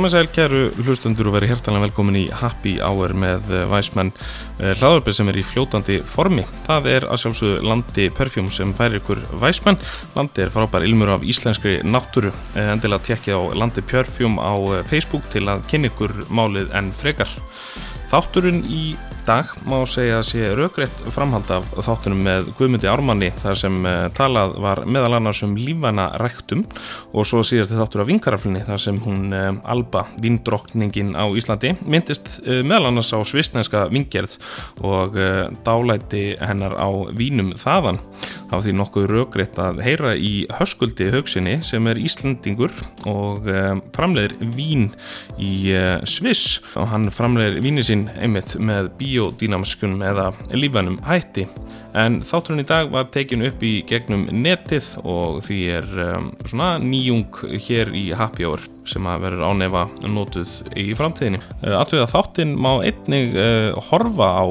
komið sæl kæru hlustundur og verið hjertalega velkomin í Happy Hour með Væsmenn hlaðarpið sem er í fljótandi formi. Það er að sjálfsögðu landi perfjúm sem færir ykkur Væsmenn. Landi er frábær ilmur af íslenskri náttúru. Endilega tekja á landi perfjúm á Facebook til að kynna ykkur málið en frekar. Þátturinn í dag má segja að sé raugrætt framhald af þáttunum með Guðmundi Ármanni þar sem uh, talað var meðal annars um lífana ræktum og svo síðast þáttur af vinkaraflinni þar sem hún uh, Alba, vindrokkningin á Íslandi myndist uh, meðal annars á svisnænska vingerð og dálæti hennar á vínum þaðan. Það var því nokkuð raugrætt að heyra í höskuldi haugsinni sem er Íslandingur og framleiðir vín í Sviss og hann framleiðir víni sín einmitt með bí biodínamskunum eða lífanum hætti en þátturinn í dag var tekin upp í gegnum netið og því er um, svona nýjung hér í Happy Hour sem að verður ánefa notuð í framtíðinni. Uh, Atvega þáttinn má einnig uh, horfa á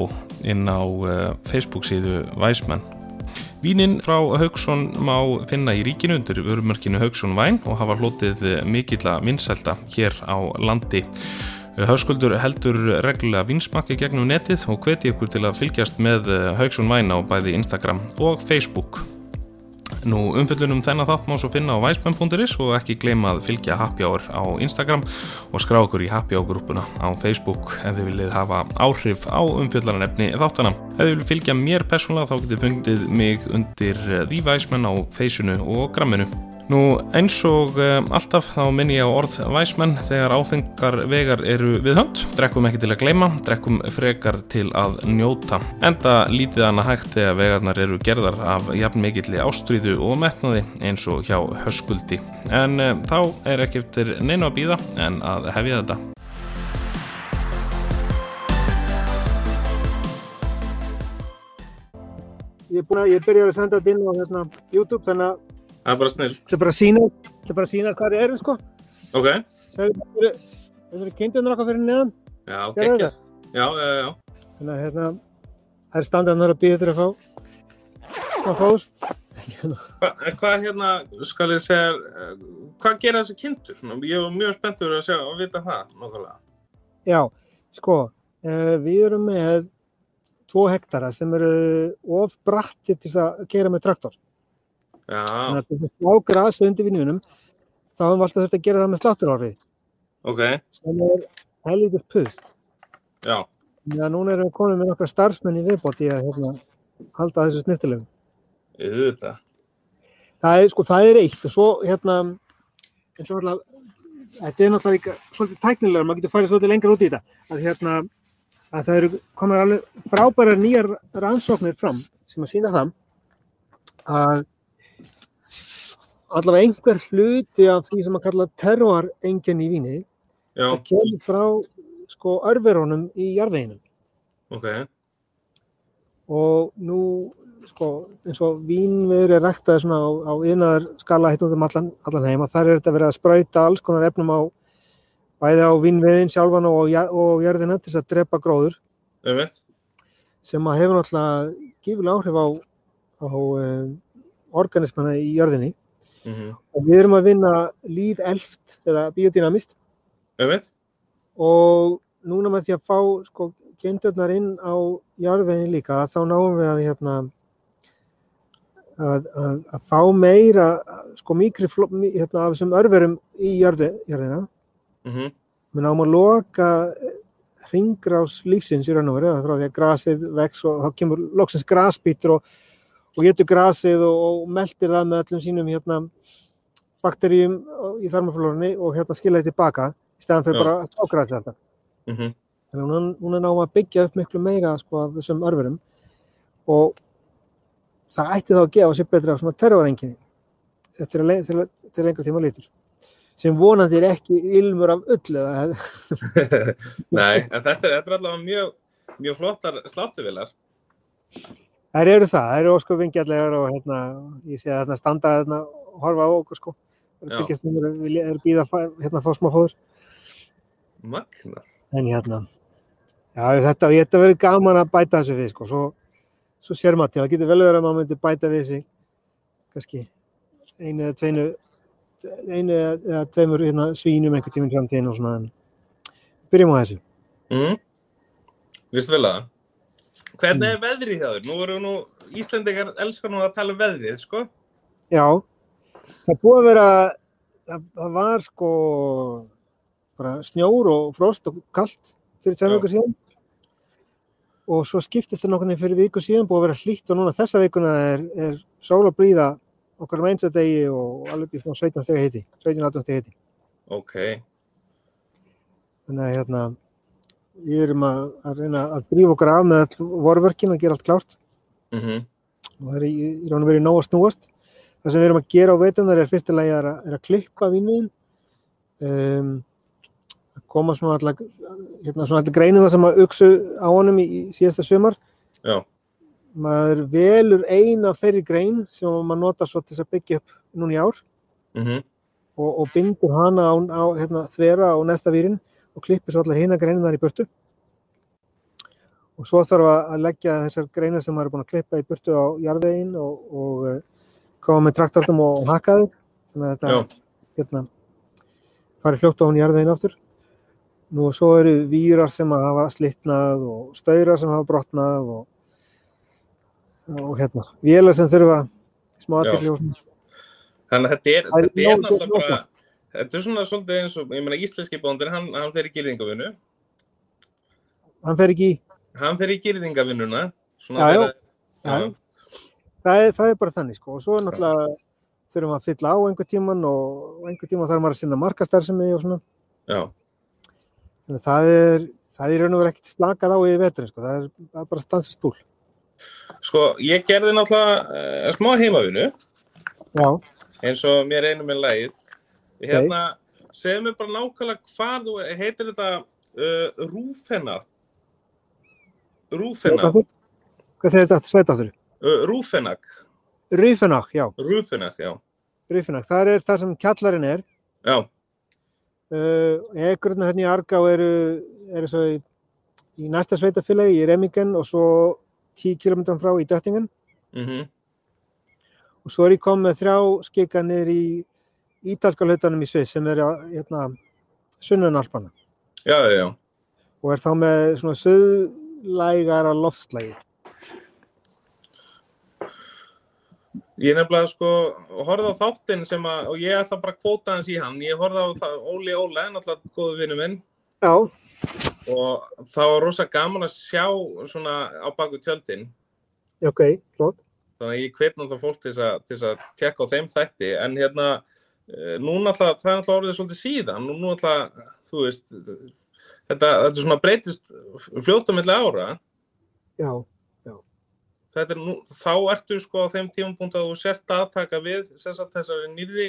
inn á uh, Facebook síðu Væsmenn. Vínin frá Haugsson má finna í ríkinu undir vörumörkinu Haugsson Væn og hafa hlotið mikill að vinsælta hér á landi. Hauskuldur heldur reglulega vinsmakki gegnum netið og hveti ykkur til að fylgjast með eh, Haugsson Væn á bæði Instagram og Facebook. Nú umfyllunum þennan þátt má svo finna á væsmenn.is og ekki gleyma að fylgja Happy Hour á Instagram og skrá okkur í Happy Hour grúpuna á Facebook ef þið viljið hafa áhrif á umfyllanarefni þáttana. Ef þið viljið fylgja mér persónulega þá getið fundið mig undir því væsmenn á Faceinu og Gramminu. Nú eins og um, alltaf þá minn ég á orð væsmenn þegar áfengar vegar eru við hönd. Drekkum ekki til að gleyma, drekkum frekar til að njóta. Enda lítið hana hægt þegar vegarnar eru gerðar af jafn mikilli ástríðu og metnaði eins og hjá höskuldi. En um, þá er ekki eftir neina að býða en að hefja þetta. Ég er að, ég byrjar að senda þetta inn á hérna, YouTube þannig að Það er bara snill. Það er bara að sína, það er bara að sína hvað við erum sko. Ok. Það eru kindunir okkar fyrir neðan. Já, ekki. Já, já, já. Þannig að hérna, það er standarnar að býða þér að fá smá. Hvað hva, hérna, skal ég segja, eh, hvað gera þessi kindur? Ég var mjög spenntur að, segja, að vita það, nokkulega. Já, sko, uh, við erum með tvo hektara sem eru of bratti til að gera með traktor. Þannig að þetta er smá græs undir vinnunum, þá hefum við alltaf þurft að gera það með slátturárið. Ok. Sem er helvítið. Já. Þannig að núna erum við konið með nokkra starfsmenn í viðbót í að hérna, halda þessu snittilegum. Það er, sko, það er eitt og svo hérna, eins og alltaf, þetta er náttúrulega líka svolítið tæknilega, maður getur farið svolítið lengur út í þetta, að hérna, að það eru komið alveg frábæra nýjar rannsóknir fram sem að sína það að allavega einhver hluti af því sem að kalla terrorengen í víni Já. það kemur frá sko örverónum í jarðveginum Ok. og nú sko eins og vínviður er ræktaði svona á, á yðnaðar skala hitt um allan, allan heim og þar er þetta verið að sprauta alls konar efnum á bæði á vínviðin sjálfan og, og jörðina til þess að drepa gróður veit. sem að hefur náttúrulega gífilega áhrif á, á um, organismana í jörðinni Mm -hmm. og við erum að vinna líf elft eða biodynamist og núna með því að fá sko kendurnar inn á jarðveginn líka þá náum við að hérna að, að, að fá meira sko mikri hérna, af þessum örverum í jörði, jörðina Mm -hmm. við náum að loka ringrás lífsins í raun og veru frá því að grasið vex og þá kemur loksins grasbítur og og getur grasið og, og meldir það með öllum sínum hérna, bakteríum í þarmaflórunni og hérna skilja þetta tilbaka í stæðan fyrir Já. bara að ágræsa þetta. Mm -hmm. Þannig að núna, núna náum að byggja upp miklu meira sko, af þessum örverum og það ætti þá að gefa sér betra á svona terrorenginni þetta er til, til lengur tíma lítur sem vonandi er ekki ilmur af öll eða Nei, en þetta er, þetta er allavega mjög, mjög flottar sláttuvilar. Þær eru það, þær eru ósku vingjallegar og hérna, ég sé að hérna standa hérna og horfa á okkur sko. Það eru fylgjast um, við erum býða að fá- hérna fá smá fóður. Magna. En hérna, já þetta, þetta verður gaman að bæta þessu við sko. Svo, svo sér maður til, það getur vel verið að maður myndi bæta við sig kannski einu eða tveinu einu eða, tveimur hérna, svínum einhvern tíminn framtíðin og svona. en Byrjum á þessu. Mm. Vistu vel að það? Hvernig er veðrið þér? Nú eru nú Íslendingar elskar nú að tala um veðrið, sko. Já, það búið að vera, það, það var sko bara snjór og frost og kallt fyrir tveim vikur síðan og svo skiptist það nokkurni fyrir viku síðan búið að vera hlýtt og núna þessa vikuna er, er sól og blíða okkar um einsadegi og alveg í svona 17 stegi heiti, 17-18 stegi heiti. Ok. Þannig að hérna, við erum að, að reyna að drífa okkur af með vorverkin að gera allt klárt Mm og það er í, í raun og verið nóg að snúast. Það sem við erum að gera á veitunar er fyrstilega er, er að klippa vínviðin, um, að koma svona allar, hérna, svona allar greinir það sem að uksu á honum í, í síðasta sömar. Já. Maður velur ein af þeirri grein sem maður nota svo til þess að byggja upp núna í ár Mm og, og bindur hana á, á hérna, þvera á næsta výrin og klippir svo allar hina greinar í burtu. Og svo þarf að að leggja þessar greinar sem maður er búin að klippa í burtu á jarðveginn og, og eh, koma með traktortum og hakka þeir. Þannig að þetta hérna, fari fljótt á hún jarðveginn aftur. Nú og svo eru výrar sem að hafa slitnað og staurar sem hafa brotnað og, og hérna, vélar sem þurfa smá Já. aðtekli og svona. Þannig að þetta er, þetta er náttúrulega þetta er svona svolítið eins og, ég meina íslenski bóndir, hann, hann fer í gyrðingavinnu, Hann fer ekki í hann fer í gyrðingavinnuna, svona Já, það það er bara þannig sko. Og svo er náttúrulega þurfum að fylla á einhver tíman og einhver tíma þarf maður að sinna markastarfsemi og svona. Já, þannig að það er það er raun og verið ekkert slakað á í veturinn sko. Það er, það er bara stansist búl sko, ég gerði náttúrulega uh, smá heimavinnu, já, eins og mér einu með lagið, hérna, segðu mér bara nákvæmlega hvað þú, heitir þetta uh, rúfenna, rúfenna, hvað segir þetta? Sveitafur? uh, rúfennak, Rýfenag, já, rúfennak, já, Rýfenag, það er það sem kjallarinn er. Já, uh, ekkurinn hérna í Argá eru, eru svo í, í næsta sveitafélagi í Remingen og svo 10 km frá í Döttingen. Mhm, og svo er ég komið þrjá skika niður í ítalska hlutanum í Sviss sem er á hérna, sunnunarpana já, já, og er þá með svona söðlægara loftslægi. Ég nefnilega sko horfði á þáttinn sem að, og ég ætla bara að kvóta hans í hann, ég horfði á það, Óli Óla, náttúrulega góðu vinnu minn. Já, og það var rosa gaman að sjá svona á baku tjöldin, ok, flott. þannig að ég hvet náttúrulega fólk til að, að tekka á þeim þætti, en hérna, eh, nú náttúrulega, það er náttúrulega orðið svolítið síðan, og nú náttúrulega, þú veist, þetta, þetta er svona breytist fljótt á milli ára, Já, þetta er nú, þá ertu sko á þeim tímapunkt að þú sért að taka við sagt, þessari nýri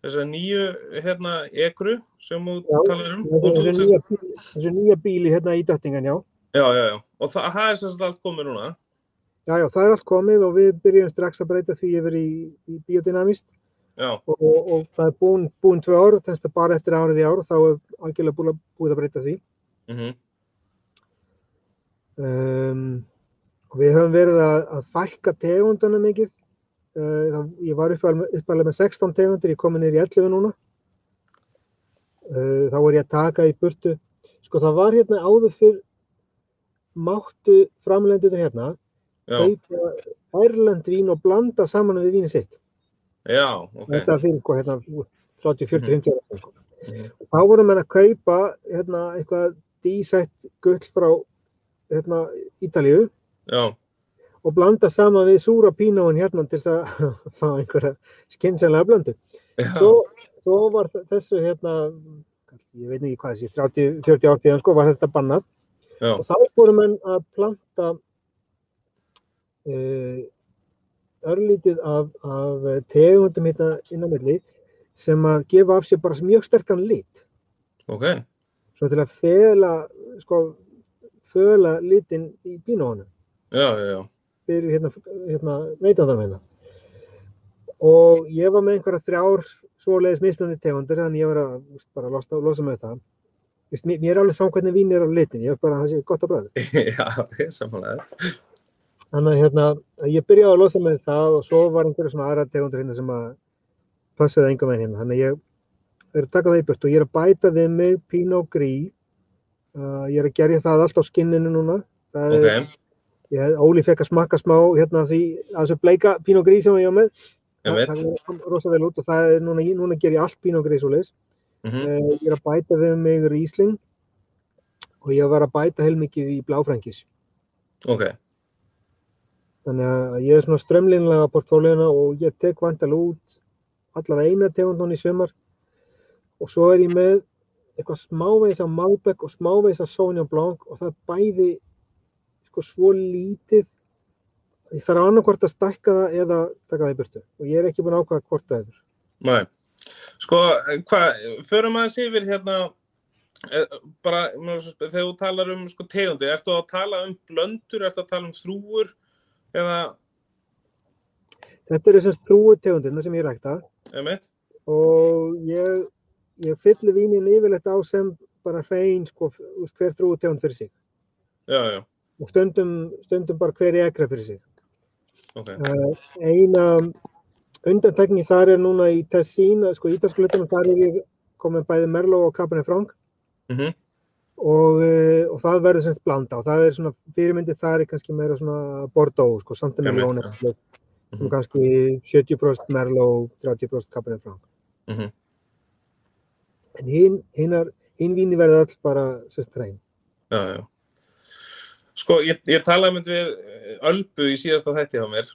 þessari nýju hérna ekru sem þú Já, talar um. þessu, nýja, bíli hérna í Döttingen, já. já, já, já, og það, það er sagt allt komið núna. Já, já, það er allt komið og við byrjum strax að breyta því yfir í, í biodynamist. já, og, og, og það er búin, búin tvö ár, þess að bara eftir árið í ár þá er algjörlega búin að, búið að breyta því. mhm, Um, og við höfum verið að, að fækka tegundunum mikið. Uh, það, ég var uppalega með 16 tegundir, ég komið niður í 11 núna. Uh, þá var ég að taka í burtu. Sko það var hérna áður fyrr máttu framlendur hérna kaupa Ærland vín og blanda saman við víni sitt. Já, ok Þetta fyrir sko, hérna, 30, 40, 50 ára. Sko. Mhm. Þá vorum við að kaupa hérna, eitthvað dísætt gull frá hérna, Ítalíu já, og blanda saman við súra pínóin hérna til þess að fá einhverja skynsenlega blöndu. já, Svo, svo var þessu hérna, ég veit ekki hvað þessi, 30, 40 ár síðan sko, var þetta bannað já, og þá voru menn að planta uh, örlítið af, af tegundum hérna inn á milli sem að gefa af sér bara mjög sterkan lit. Ok. Svo til að fela sko, föla litin í já, fyrir hérna, hérna neytandarmeina og ég var með einhverja þrjár svoleiðis mismunandi tegundir þannig ég var að veist, bara losa, losa með það. Vist, mér, mér er alveg saman hvernig vín er á litin ég er bara að það sé gott að bræða já, ég er samanlega þannig að hérna, ég byrjaði að losa með það og svo var einhverja svona aðra tegundir hérna sem að passaði engum veginn hérna. Þannig að ég er að taka það í burt og ég er að bæta við mig Pinot Gris. Uh, ég er að gerja það allt á skinninu núna. Það er, Ok, ég, Óli fekk að smakka smá hérna því að þessu bleika Pinot Gris sem ég á með. Það, það kom rosa vel út og það er núna, núna ger ég allt Gris og leis. Mm Uh, ég er að bæta við mig Riesling og ég var að bæta heilmikið í bláfrængis. Ok, Þannig að ég er svona strömlinlega á portfóliuna og ég tek vantal út allavega eina tegundun í sumar og svo er ég með eitthvað smávegis af Malbec og smávegis af Sauvignon Blanc og það er bæði sko svo lítið ég þarf annarkvort að stækka það eða taka það í burtu og ég er ekki búin að ákvæða hvort það er. næ. Sko, hvað, förum aðeins yfir hérna, eh, bara, þegar þú talar um sko tegundi, ertu að tala um blöndur, ertu að tala um þrúur, eða, Þetta er þessast þrúu tegundina sem ég rækta. Og ég, ég fyllir vínin yfirleitt á sem bara hrein sko, hver þrúu tegund fyrir sig. Já, já, og stundum, stundum bara hver ekra fyrir sig. ok, Uh, eina undantekning þar er núna í Tessin, sko ítalsku hlutunum, þar er ég komið bæði Merlot og Cabernet Franc. Mhm, og, uh, og það verður semst blanda og það er svona fyrirmyndi þar er kannski meira svona Bordeaux, sko, Santamerlón er alltaf, Mhm. kannski 70% Merlot, 30% Cabernet Franc. mhm, En hinn, hinnar, hinn víni verður all bara semst hrein. já, já. Sko, ég, ég talaði mynd við eh, Ölbu í síðasta þætti á mér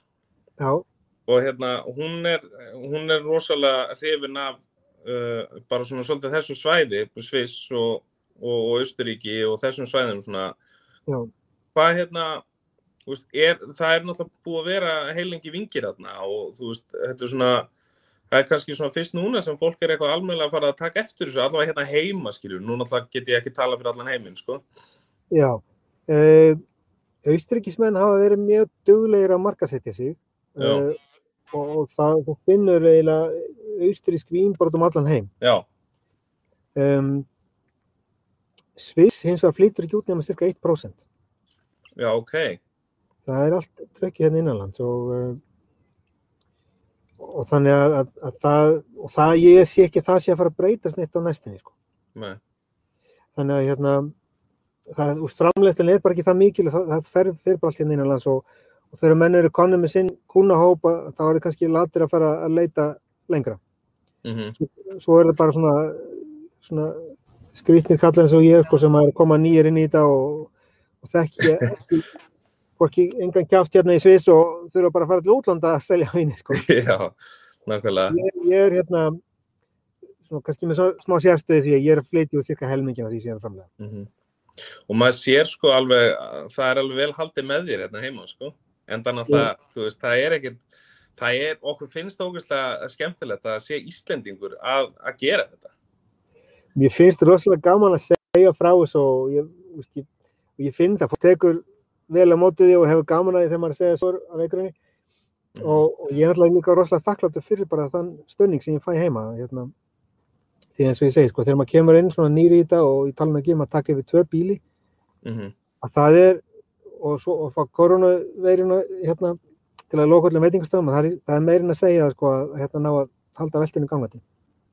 Já, og hérna, hún er, hún er rosalega hrifin af uh, bara svona svolítið þessu svæði, Sviss og, og, og Austuríki og þessum svæðum svona, hvað hérna, veist, er, það er náttúrulega búið að vera heilengi vingir þarna og veist, þetta er svona, það er kannski svona fyrst núna sem fólk er eitthvað almennilega að fara að taka eftir þessu, allavega hérna heima, skiljum, nú náttúrulega get ég ekki tala fyrir allan heiminn, sko. já. Uh, Austrikismenn hafa verið mjög duglegir að markasetja sig uh, og, og það, þú finnur eiginlega austrísk vín bara út um allan heim. Já, Um, Sviss hins vegar flýtur ekki út nema cirka 1%. já, ok, Það er allt trekkið hérna innanlands og, uh, og þannig að, að, að það, og það, ég sé ekki að það sé að fara að breytast neitt á næstinni, sko. með, Þannig að hérna, það, úr framleiðslan er bara ekki það mikil og það, það fer, fer bara allt hérna innanlands og, og þegar menn eru konum með sinn kúnahópa þá er það kannski latir að fara að leita lengra. mhm, Svo er það bara svona, svona skrýtnir kallar eins og ég sko, sem er að koma nýjir inn í þetta og, og ekki, hvorki engan kjáft hérna í Sviss og þurfa bara að fara til útlanda að selja víni. Sko. já, nákvæmlega, Ég, ég er hérna, svona, kannski með smá sérstöði því að ég er að flytja úr cirka helmingina því sem ég er framlega. mhm. Og maður sér sko alveg, það er alveg vel haldið með þér hérna heima, sko. En þannig að það, þú veist, það er ekkert, það er, okkur finnst það ógeðslega skemmtilegt að sé Íslendingur að, að gera þetta. Mér finnst rosalega gaman að segja frá þessu og ég, ég, ég finn það, fólk tekur vel á mótið því og hefur gaman að því þegar maður segja svo af einhverjum og, og ég er náttúrulega líka rosalega þakkláttur fyrir bara þann stöðning sem ég fæ heima hérna. því eins og ég segi, sko, þegar maður kemur inn svona nýri í þetta og ég tala með ekki um að taka yfir tvö bíli. Mhm, að það er og svo og fá koronaveiruna hérna, til að loka allir veitingastöðum það er, það er meirinn að segja sko, að hérna ná að halda veltinu gangandi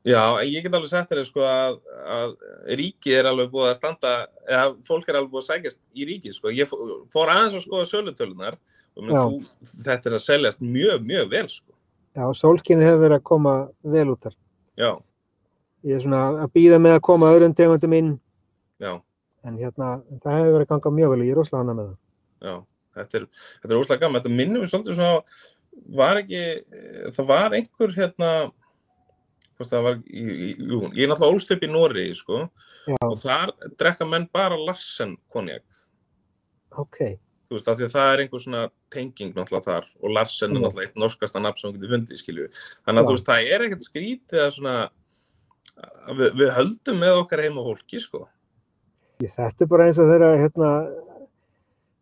Já, ég get alveg sagt þér sko að, að ríkið er alveg búið að standa, eða fólk er alveg búið að sækjast í ríkið, sko. Ég fó- fór aðeins að skoða sölutölunar og menn, þú, þetta er að seljast mjög, mjög vel, sko. Já, sólskinni hefur verið að koma vel út þar Já, ég er svona að býða með að koma öðrum tegundum inn já, en hérna, það hefur verið að ganga mjög vel og ég er rosalega hana með það. já. Þetta er, þetta er óslega gaman. Þetta minnum við svolítið svona, var ekki, það var einhver hérna, var, jú, ég er náttúrulega ólst upp í Noregi, sko, og þar drekka menn bara Larsen konjak. ok, þú veist, af því að það er einhver svona tenging náttúrulega þar og Larsen er Já. náttúrulega eitt norskasta nafn sem þú getur fundið, skilju. Þannig að þú veist, það er ekkert skrítið að svona, að við, við höldum með okkar heima fólki, sko. ég, þetta er bara eins og þeirra hérna,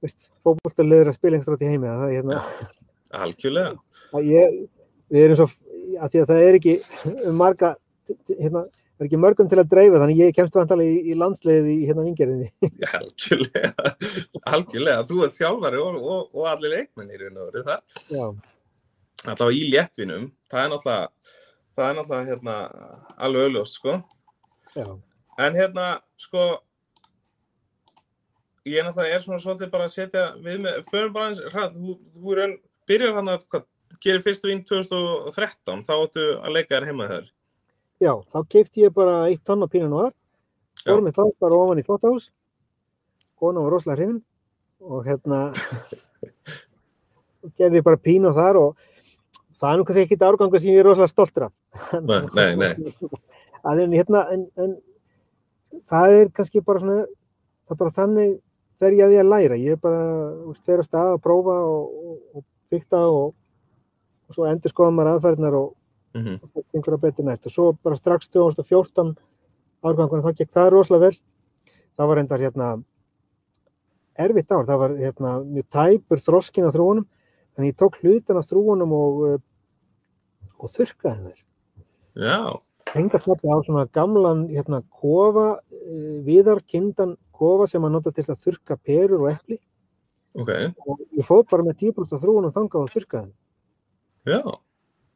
veist, fótboltaliður að spila einhverjum í heimi það er hérna, Algjörlega. að ég, við erum svo að því að það er ekki marga hérna, það er ekki mörgum til að dreifa þannig ég kemst vantalega í, í landsliðið í hérna vingerðinni Já, algjörlega. Algjörlega. Þú ert þjálfari og, og, og allir leikmenn í veru þar. já, Allavega í léttvinum, það er náttúrulega, það er náttúrulega hérna alveg auðljóst, sko. Já, En hérna, sko, ég náttúrulega er svona svolítið bara að setja við með, förum bara eins, hræð, þú, þú er enn, byrjar hann að, hvað, gerir fyrstu vín 2013, þá áttu að leika þér heima þér. já, þá keipti ég bara eitt tonn af pínu noir, Já. vorum mitt bara ofan í þvóttahús, kona var rosalega hrifin og hérna gerði ég bara pínu þar og það er nú kannski ekki árgangur sem ég er rosalega stoltur af. Nei, nei, nei. en, hérna, en, en það er kannski bara svona, það er bara þannig fer ég að ég að læra. Ég er bara, þú veist, fer að stað að prófa og, og, og bygta og, og svo endur skoða maður aðferðnar og, Mm og það gengur að betur næst. Og svo bara strax 2014 árgangur, þá gekk það rosalega vel. Það var endar hérna erfitt ár, það var hérna mjög tæpur þroskin á þrúunum, þannig ég tók hlutan af þrúunum og, eh, og þurrkaði þær Já, tengdapappi á svona gamlan hérna, kofa, uh, viðarkindan kofa sem að nota til að þurka perur og epli ok, og ég fóð bara með 10% af þrúun og þangað og þurkaði þeim. Já,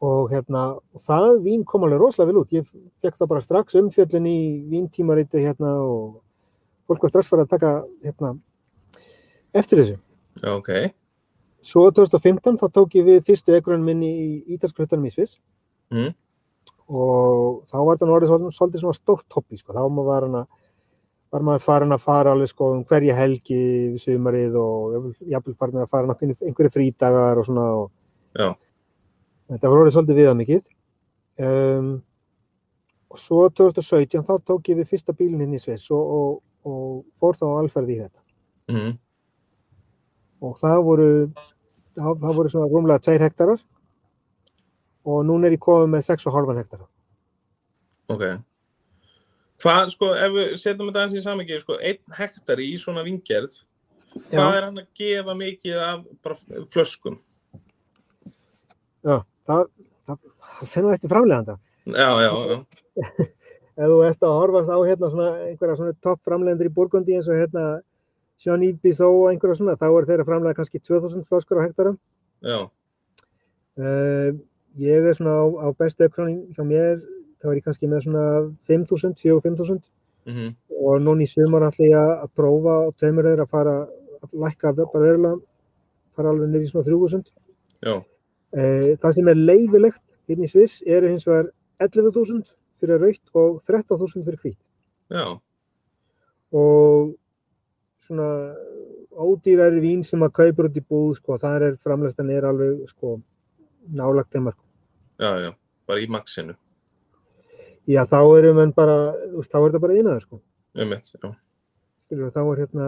og hérna, það vín kom alveg rosalega vel út, ég fekk það bara strax umfjöllin í víntímariti hérna og fólk var strax farið að taka hérna eftir þessu. ok, Svo 2015 þá tók ég við fyrstu egrunum minni í ítalskrötunum í Sviss mm. og þá var þetta orðið svolítið, svolítið svona stórt hobby sko. þá var, hana, var maður farin að fara alveg sko um hverja helgi við sumarið og jafnvel farin að fara einhverju frídagar og svona og Já. Þetta var orðið svolítið viða mikið um, og svo 2017 þá tók ég við fyrsta bílinn hinn í Sviss og, og, og fór þá alferði í þetta Mm. og það voru það, það voru svona rúmlega 2 hektarar og núna er ég komið með 6,5 hektarar ok. Hvað, sko, ef við setjum þetta aðeins í samingi, sko, einn hektari í svona vingerð, hvað Já. er hann að gefa mikið af bara flöskum? Já, það, það, það finnur eftir framleganda. Já, já, já, Ef þú ert að horfast á hérna svona einhverja svona topp framlegendur í Burgundi eins og hérna Jean Ibis og einhverja svona, þá er þeirra framlega kannski 2000 flöskur á hektara. já, Uh, ég er svona á, á bestu ökronin hjá mér, þá er ég kannski með svona 5000, 4-5000 mm og núna í sumar ætla ég að prófa og tveimur þeirra að fara að lækka bara verulega, fara alveg niður í svona 3000. já, það sem er leifilegt hérna í Sviss eru hins vegar 11.000 fyrir raukt og 13.000 fyrir hvít já, og svona ódýrari vín sem að kaupur út í búð sko, þar er framlæstan er alveg sko nálagt þeim markum. já, já, bara í maxinu, Já, þá erum við bara, þá er þetta bara innaður sko. um mitt, já, þá er hérna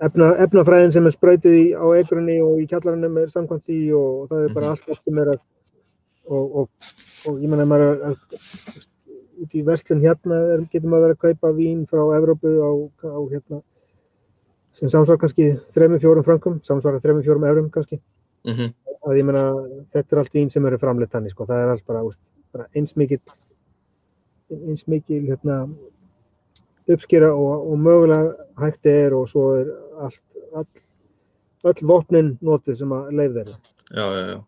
efna, efnafræðin sem er sprautið í, á eigrunni og í kjallarannum er samkvæmt því og það er bara Mhm. allt eftir mér að og, og, og ég menna maður er að, út í verslun hérna er, getur maður að kaupa vín frá Evrópu á, á hérna sem samsvar kannski 3-4 frankum, samsvara 3-4 eurum kannski. Mm að ég menna þetta er allt vín sem eru framleitt þannig sko, það er allt bara, úst, bara eins mikið eins mikið hérna uppskýra og, og mögulega hægt er og svo er allt all, öll vopnin notið sem að leif þeirra. já, já, já.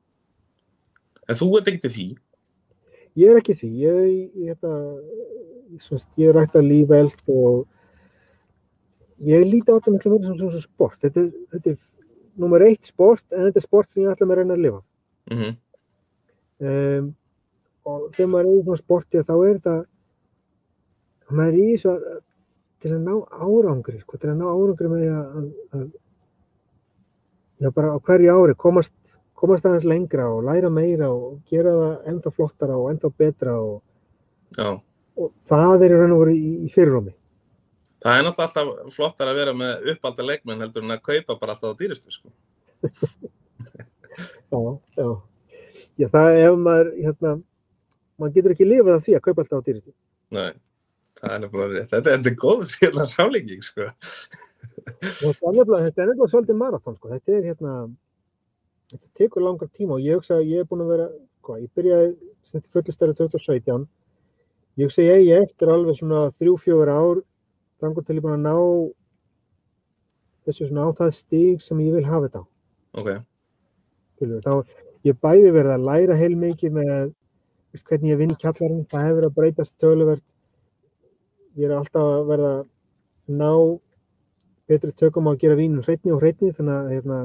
En þú ert ekkert því, Ég er ekki því, ég, ég, hérna, ég, semst, ég er rætt að lífeld og ég líti á þetta miklu meira sem svona sport. Þetta, þetta er nummer eitt sport en þetta er sport sem ég ætla mér að reyna að lifa. mm um, og þegar maður er í svona sporti þá er þetta maður er í að- til að ná árangri sko, til að ná árangri með því að, að, að já bara á hverju ári komast, komast aðeins lengra og læra meira og gera það ennþá flottara og ennþá betra og, og það er í raun og veru í, í fyrirrómi Það er náttúrulega alltaf flottar að vera með uppalda leikmenn heldur en að kaupa bara alltaf á dýristu, sko. já, já. já, það ef maður hérna, maður getur ekki lifað af því að kaupa alltaf á dýristu Nei, það er nefnilega rétt. Þetta, er góð síðan sálegging, sko. Þetta er nefnilega, þetta er nefnilega svolítið marathon sko. þetta er hérna þetta tekur langar tíma og ég hugsa að ég er búin að vera hvað, ég byrjaði sem þetta fullistæri 2017 ég hugsa að ég eftir alveg svona 3-4 ár þangur til ég búin að ná þessu svona á það stíg sem ég vil hafa þetta á Ok, skilur, þá, ég bæði verið að læra heil mikið með veist, hvernig ég vinn í kjallarinn, það hefur verið að breytast töluvert. Ég er alltaf að verða ná betri tökum á að gera vínin hreitni og hreitni þannig að hérna,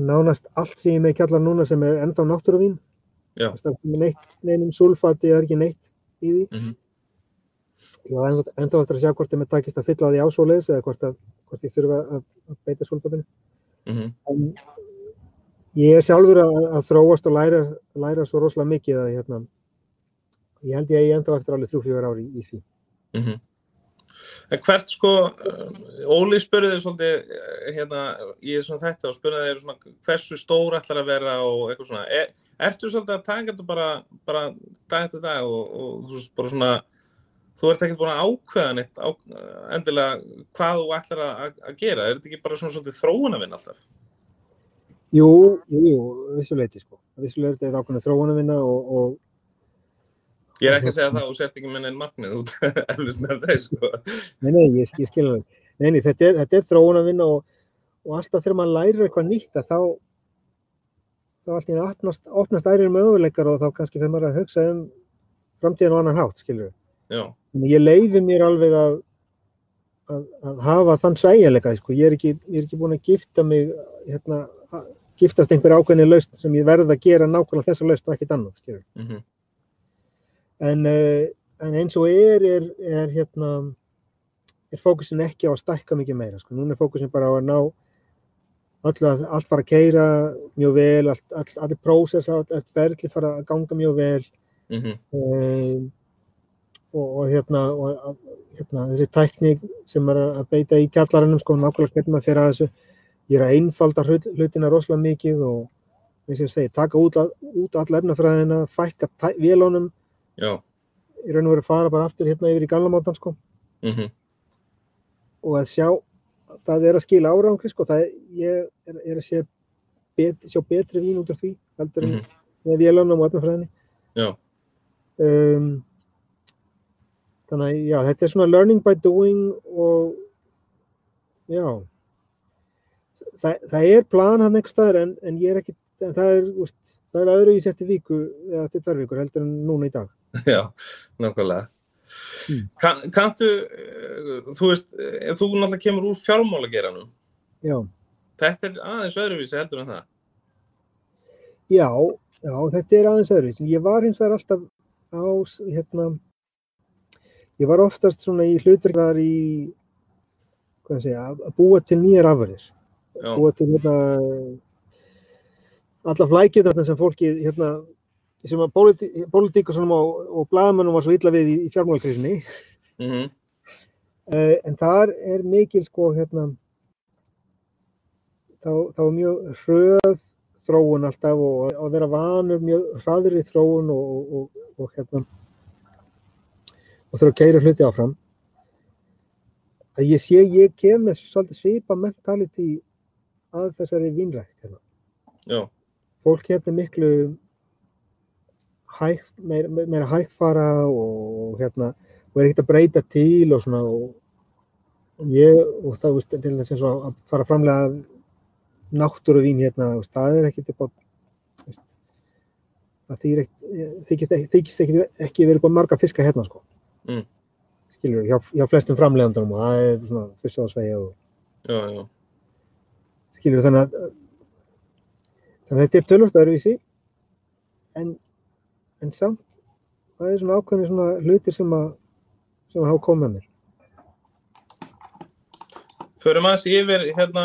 nánast allt sem ég með kjallar núna sem er ennþá náttúruvín. Það er neitt, neinum sulfati, það er ekki neitt í því. Mhm. Ég var ennþá, ennþá eftir að sjá hvort ég með takist að fylla því ásóleis eða hvort, að, hvort ég þurfa að, að beita sulfatinu. Mhm. En ég er sjálfur að, að þróast og læra, læra svo rosalega mikið að hérna, ég held ég að ég ennþá eftir alveg þrjú, fjögur ári í, því. Mhm. En hvert sko, um, Óli spurði þér svolítið eh, hérna í þessum þetta og spurði þér svona hversu stór ætlar að vera og eitthvað svona. Er, ertu svolítið að taka þetta bara, bara dag eftir dag og, og þú veist bara svona, þú ert ekkert búin að ákveða neitt á, endilega hvað þú ætlar að, að- gera. Er þetta ekki bara svona svolítið þróun að vinna alltaf? Jú, jú, vissuleiti sko. Vissuleiti er þetta ákveðna þróun að vinna og, og Ég er ekki að segja það og sért ekki með neinn markmið út eflust með þeir sko. nei, nei, ég, ég skil alveg. Nei, nei, þetta er, þetta er þróun að vinna og, og alltaf þegar maður lærir eitthvað nýtt að þá þá allt í einu opnast, opnast ærir möguleikar og þá kannski þegar maður að hugsa um framtíðan og annan hátt, við. Já, Þannig ég leiði mér alveg að, að, að hafa þann sveigjanleika, sko. Ég er ekki, ég er ekki búin að gifta mig, hérna, að giftast einhver ákveðni lausn sem ég verð að gera nákvæmlega þessa lausn og ekkert annað, skilur. mhm, En, uh, en eins og er, er, er hérna, er fókusin ekki á að stækka mikið meira, sko. Núna er fókusin bara á að ná að, allt fara að keira mjög vel, allt, all, allir prósess, allt, allt ferli fara að ganga mjög vel mhm, um, og, og hérna, og, hérna þessi tækni sem er að beita í kjallarannum sko, nákvæmlega hvernig maður fer að þessu ég er að einfalda hlut, hlutina rosalega mikið og eins og ég segi, taka út, út alla efnafræðina, fækka vélunum, já, í raun og veru fara bara aftur hérna yfir í gamla mátan sko. Mhm, og að sjá það er að skila árangri sko, það er, ég er, er að sé bet, sjá betri vín út af því heldur en mhm, með vélunum og efnafræðinni. Já, um, þannig að já, þetta er svona learning by doing og já. Það, það er plan hann einhver staðar en, en ég er ekki en það er, úst, það er öðru í setti viku eða til tvær vikur heldur en núna í dag já, nákvæmlega. Mm. Kan, kantu, eh, þú veist, ef þú náttúrulega kemur úr fjármálageranum, já, þetta er aðeins öðruvísi heldur en það. já, já þetta er aðeins öðru ég var hins vegar alltaf á hérna ég var oftast svona í hlutverkar í hvað að segja, að búa til nýjar afverðir búa til hérna alla flækjutarna sem fólki hérna sem að pólitíkusunum og, og blaðmannum var svo illa við í, í fjármálakrísinni mhm, uh, en þar er mikil sko hérna þá, þá er mjög hröð þróun alltaf og að vera vanur mjög hraðri þróun og, og, og, og hérna og þurfa að keira hluti áfram. Að ég sé ég kem með svolítið svipa mentality að þessari vínrækt hérna. já, fólk hérna miklu hæg, meira, meira hægfara og hérna og er ekkert að breyta til og svona og ég og það veist, til þess og að fara framlega náttúruvín hérna veist, það er ekkert veist, það þykist ekki, ekki, verið búin marga fiska hérna sko Mm. skilur, hjá, hjá flestum framlegandunum og það er svona fyrst á sveigja og já, já, skilur þannig að þannig að þetta er tölvöld öðruvísi en en samt það er svona ákveðni svona hlutir sem að sem að hafa komið með mér Förum aðeins yfir hérna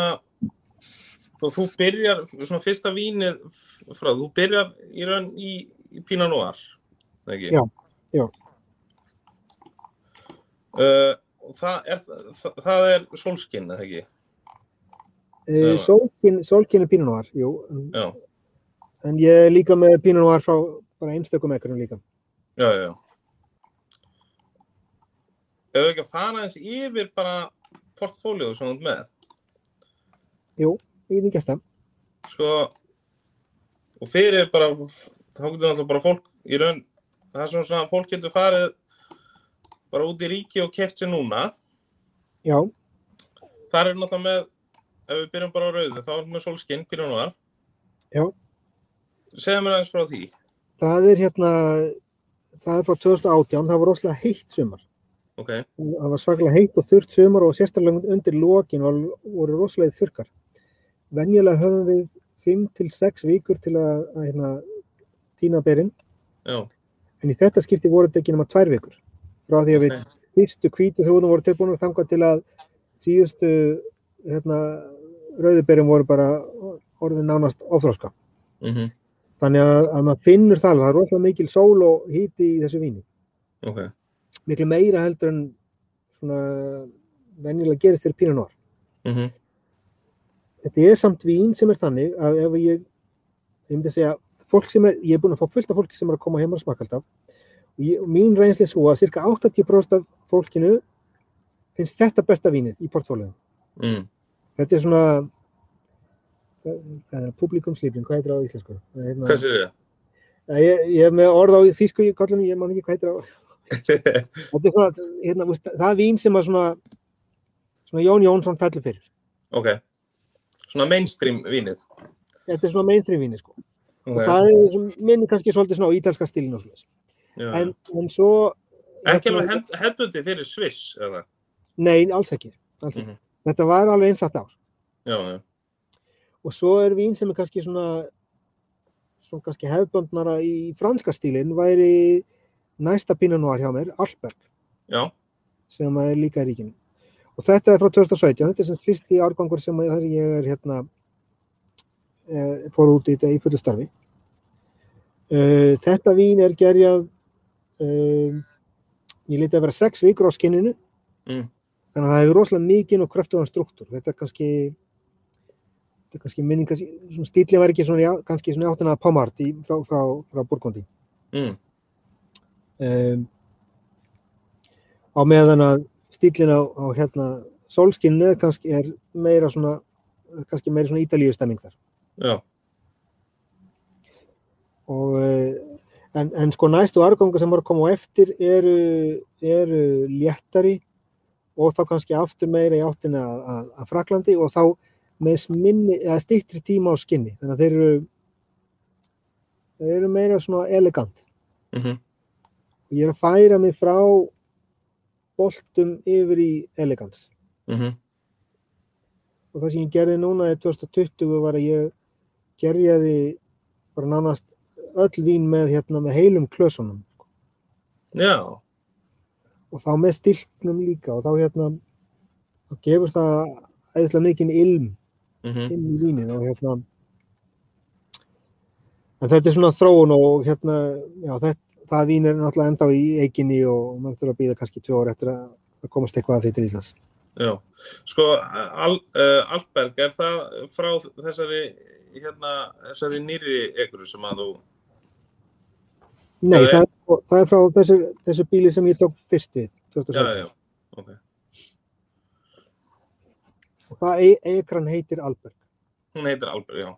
þú byrjar, svona fyrsta vínið frá, þú byrjar í raun í, í Noir, eða ekki? Já, já. Uh, það er, það, það er solskinn, eða ekki? Já. Solkin, Solkin er Pinot Noir, jú Já, en ég er líka með Pinot Noir frá bara einstökum ekkurum líka. Já, já. Ef við ekki að fara aðeins yfir bara portfóljóðu ert með, ég hef gert það. Sko, og fyrir bara, þá getur náttúrulega bara fólk í raun, það er svona svona að fólk getur farið bara út í ríki og keft sér núna, já, þar er náttúrulega með, ef við byrjum bara á rauðu, þá erum við solskinn, Pinot Noir, Já. Segðu mér aðeins frá því. Það er hérna, það er frá 2018, það var rosalega heitt sumar. Ok, Það var svaklega heitt og þurrt sumar og sérstaklega undir lokin var, voru rosalega þurrkar. Venjulega höfum við 5 til 6 vikur til að, að hérna, tína berinn, já, en í þetta skipti voru þetta ekki nema 2 vikur. Frá því að við ok, fyrstu hvítu þrúðum voru tilbúinur þangað til að síðustu hérna, rauðuberinn voru bara orðin nánast óþróska. mhm, Þannig að, að maður finnur það, það er rosalega mikil sól og híti í þessu víni. ok, Miklu meira heldur en svona venjulega gerist fyrir Pinot Noir. mhm, Þetta er samt vín sem er þannig að ef ég, ég myndi að segja, fólk sem er, ég er búin að fá fullt af fólki sem er að koma heima að smaka alltaf og, ég, og mín reynsli er svo að cirka 80% af fólkinu finnst þetta besta vínið í portfóliðum. mm, Þetta er svona, hvað er það, publikumslýfling, hvað heitir það á íslensku? Það Hérna, hvað sér þið? ég, ég er með orð á þýsku í kollunum, ég man ekki hvað heitir það. Þetta er svona, hérna, veist, það er vín sem að svona, svona Jón Jónsson fellur fyrir. ok, svona mainstream vínið. Þetta er svona mainstream víni, sko. Ok, Og það er sem minni kannski svolítið svona á ítalska stílinn og svona. En, en svo... Ekki alveg hef- hefðbundi fyrir Sviss, eða? Nei, alls ekki. Alls ekki. Mhm. Þetta var alveg einstakt ár. Já, já, Og svo er vín sem er kannski svona, svona kannski hefðböndnara í franska stílinn væri næsta Pinot Noir hjá mér, Alberg, já, sem er líka í ríkinu. Og þetta er frá 2017, þetta er sem fyrsti árgangur sem ég er hérna, eh, fór út í þetta í fullu starfi. Uh, þetta vín er gerjað, um, ég liti að vera sex vikur á skinninu, mm, þannig að það hefur rosalega mikinn og kröftugan struktúr. Þetta er kannski, þetta er kannski minning, stílinn var ekki svona, kannski svona í áttina að Pomart í, frá, frá, frá Burgundi. mm, Um, á meðan að stílinn á, á hérna sólskinninu er kannski er meira svona, kannski meira svona ítalíu stemming þar. já, Og, eh, en, en sko næstu árgangur sem voru að koma á eftir eru, eru léttari og þá kannski aftur meira í áttina að, að, að Fraklandi og þá með minni, eða stittri tíma á skinni. Þannig að þeir eru, þeir eru meira svona elegant. mhm, Og ég er að færa mig frá boltum yfir í elegans. mhm, Og það sem ég gerði núna í 2020 var að ég gerjaði bara nánast öll vín með, hérna, með heilum klösunum. já, og þá með stilknum líka og þá hérna þá gefur það æðislega mikinn ilm mhm, inn í vínið og hérna en þetta er svona þróun og hérna já, þetta, það vín er náttúrulega enda í eiginni og mann þurfa að býða kannski tvö ár eftir að það komast eitthvað að því til Íslands já. Sko, Al, uh, Alberg, er það frá þessari, hérna, þessari nýri ekkur sem að þú, Nei, Það er- það, er, frá þessu, þessu bíli sem ég tók fyrst við já, 2017. já, ok, og það e ekran heitir Alberg hún heitir Alberg, já.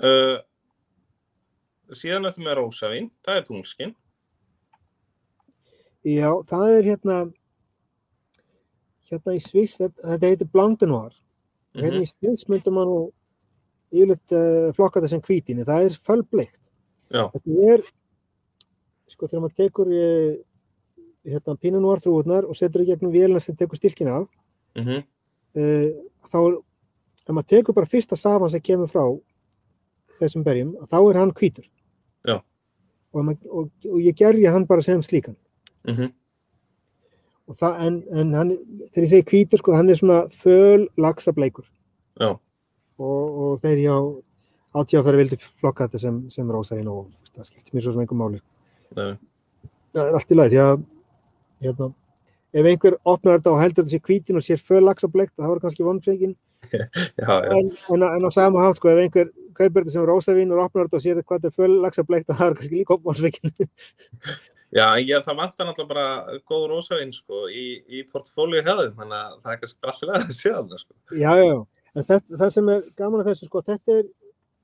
Uh, síðan eftir með Rósavín, það er tungskinn, Já, það er hérna hérna í Sviss, þetta, þetta heitir Blandenoir mhm, Hérna í Sviss myndum maður nú yfirleitt uh, flokka þetta sem hvítinni, það er fölbleikt. Já, Þetta er, sko þegar maður tekur uh, hérna Pinot Noir þrúurnar og setur í gegnum vélina sem tekur stilkin af, mhm, uh, þá er, ef maður tekur bara fyrsta saman sem kemur frá þessum berjum, þá er hann hvítur. Já. Og, maður, og, og ég gerði hann bara sem slíkan. mhm, Og það, en, en hann, þegar ég segi hvítur, sko, hann er svona föl laxableikur. já, og, og þeir hjá átíðafæri vildi flokka þetta sem, sem rósaðin og það skiptir mér svo sem einhver máli. nei, Það er allt í lagi því að hérna, ef einhver opnar þetta og heldur þetta sé hvítin og sér föl laxablegt þá er kannski vonfengin já, já, en, en, á- en á sama hátt sko ef einhver kaupir þetta sem rósaðin og opnar þetta og sér hvað þetta er föl laxablegt þá er kannski líka vonfengin. já, ég, það vantar náttúrulega bara góð Rósavín, sko, í, í portfólíu hefðum, þannig að það er kannski alltaf að sé það, sko. já, já, já. En þetta, það sem er gaman að þessu sko, þetta er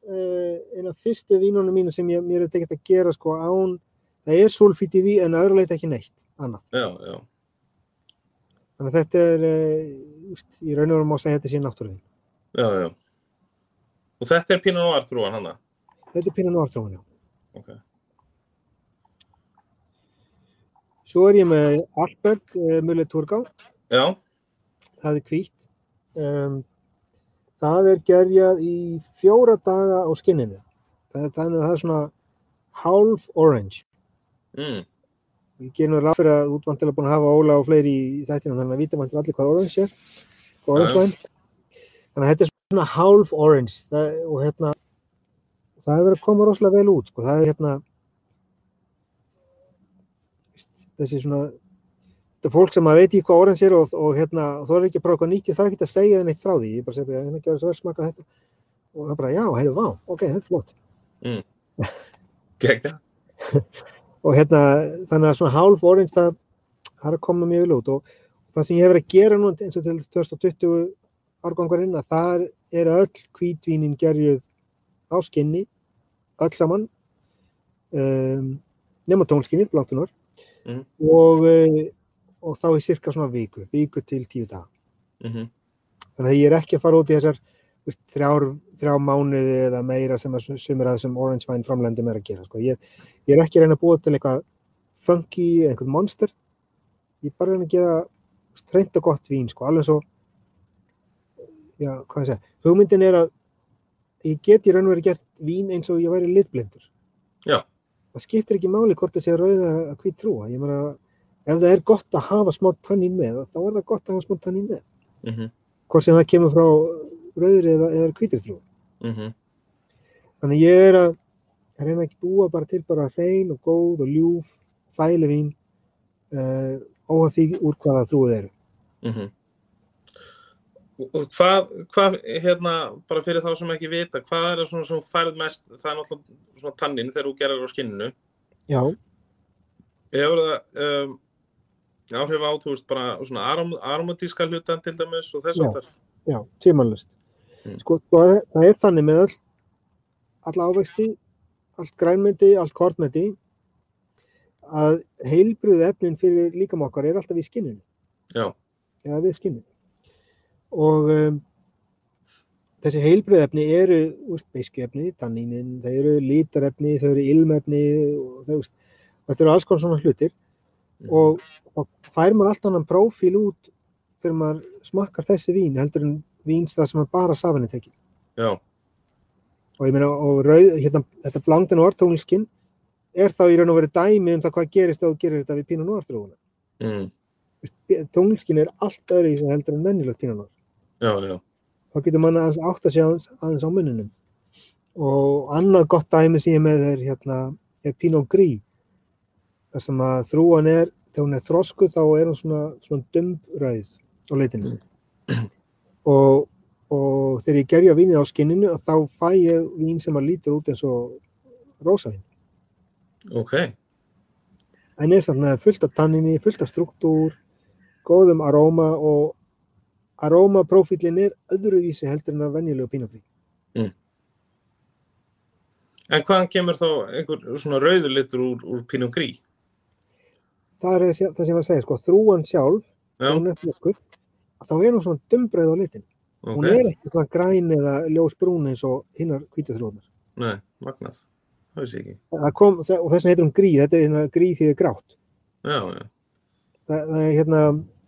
eina af fyrstu vínunum mínu sem ég, mér er tekist að gera sko án, það er sulfít í því en að öðru leita ekki neitt annað. Já, já, Þannig að þetta er, uh, just, í raun og veru má segja þetta sé náttúruvín. já, já, Og þetta er Pinot Noir þrúan hana? Þetta er Pinot Noir þróun, já. Ok. Svo er ég með Arberg, uh, Mullet Turgá. Já, Það er hvítt. Um, það er gerjað í fjóra daga á skinninu. Þannig að það er svona half orange. mm. Ég nú ráð fyrir að þú ert vantilega búin að hafa Óla og fleiri í þættinum þannig að vita vantilega allir hvað orange er. Hvað orange væn. Þannig að þetta er svona half orange það, og hérna það hefur verið að koma rosalega vel út sko. það er hérna þessi svona þetta er fólk sem að veit ekki hvað orange er og, og hérna þú er ekki að prófa eitthvað nýtt ég þarf ekki að segja það neitt frá því ég bara segja hérna ekki að það smaka þetta. Og það bara já, heyrðu, vá, ok, þetta er flott. Gekka. og hérna þannig að svona half orange það, það er að koma mjög vel út. Og það sem ég hefur að gera nú eins og til 2020 árgangarinn að það er öll hvítvínin gerjuð á skinni öll saman um, nema tónskinnið, blantunar Mhm. og, uh, og þá í cirka svona viku, viku til tíu dag Mm þannig að ég er ekki að fara út í þessar veist, þrjár, þrjá mánuði eða meira sem að sumir að þessum orange wine framlendum er að gera sko. ég, ég er ekki að reyna að búa til eitthvað funky, eitthvað monster. Ég er bara að reyna að gera streynt og gott vín, sko, alveg svo já, hvað ég segja hugmyndin er að ég get í raun og verið gert vín eins og ég væri litblindur. Já. það skiptir ekki máli hvort það sé rauða að hvít þrúa ég meina, ef það er gott að hafa smá tannín með, þá er það gott að hafa smá tannín með -hmm. hvort sem það kemur frá rauðri eða, eða hvítri þrú. Mm -hmm. Þannig ég er að reyna ekki búa bara til bara hrein og góð og ljúf, þægileg vín, uh, óhað því úr hvaða þrúið eru. Mm -hmm. Hvað, hvað, hérna, bara fyrir þá sem ekki vita, hvað er það svona sem færð mest, það er náttúrulega svona tannin þegar þú gerir á skinninu. Já, Hefur það um, áhrif á, þú veist, bara svona arom, aromatíska hlutan til dæmis og þess Já. aftar? já, tímanlust. Mm. Sko, það er, það er þannig með all, alla ávexti, allt grænmeti, allt kortmeti, að heilbriðu efnin fyrir líkam okkar er alltaf í skinninu, Já. eða við skinninu. Og um, þessi heilbriðefni eru beiskjöfni, tannínin, þau eru lítarefni, þau eru ilmefni og þau, veist, þetta eru alls konar svona hlutir. Og þá fær maður allt annan prófíl út þegar maður smakkar þessi vín heldur en víns það sem er bara safinni tekið. Já. Og ég meina, og rauð, hérna, þetta blandin og orðtónilskinn er þá í raun og verið dæmi um það hvað gerist þú gerir þetta við pínun og orðtróðuna. Mm. Tónilskinn er allt öðru í sem heldur en mennilegt pínun og já. þá getur mann aðeins átt að sjá aðeins, á muninum. Og annað gott dæmi sem ég með er, hérna, er Pinot Gris. Þar sem að þrúan er, þegar hún er þroskuð þá er hún svona, svona dumbrauð á leitinu. Og, og þegar ég gerja vínið á skinninu þá fæ ég vín sem að lítur út eins og rósavín. Ok. En er samt með fullt af tanninni, fullt af struktúr, góðum aróma og arómaprófílinn er öðruvísi heldur en að venjulegu pínafrí. En hvaðan kemur þá einhver svona rauður litur úr, úr Gris? Það er það sem ég var að segja, sko, þrúan sjálf, þroskuð, þá er hún svona dumbrauð á litin. ok. Hún er ekki svona græn eða ljósbrún eins og hinnar hvítu þrúðnar. Nei, magnað. Það veist ég ekki. Það kom, þe- og þess vegna heitir hún grí, þetta er hérna grí því það er grátt. Já, já. Það, það er hérna,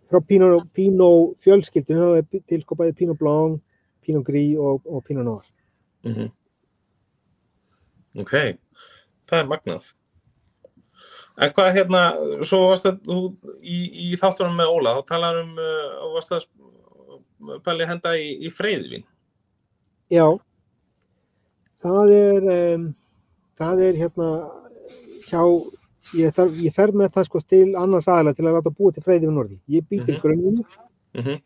frá Pinot, Pinot fjölskyldinu, þá er til sko bæði Pinot Blanc, Pinot Gris og, og Pinot Noir. Mm Ok, það er magnað. En hvað hérna, svo varst það þú, í, í þáttunum með Óla, þá talar um, uh, varst það að pæli að henda í, í freyðvin. Já, það er, um, það er hérna hjá, ég, þarf, ég fer með það sko til annars aðalega til að láta búa til freyði við norði. Ég bý til Mhm. grunninu, Mm -hmm.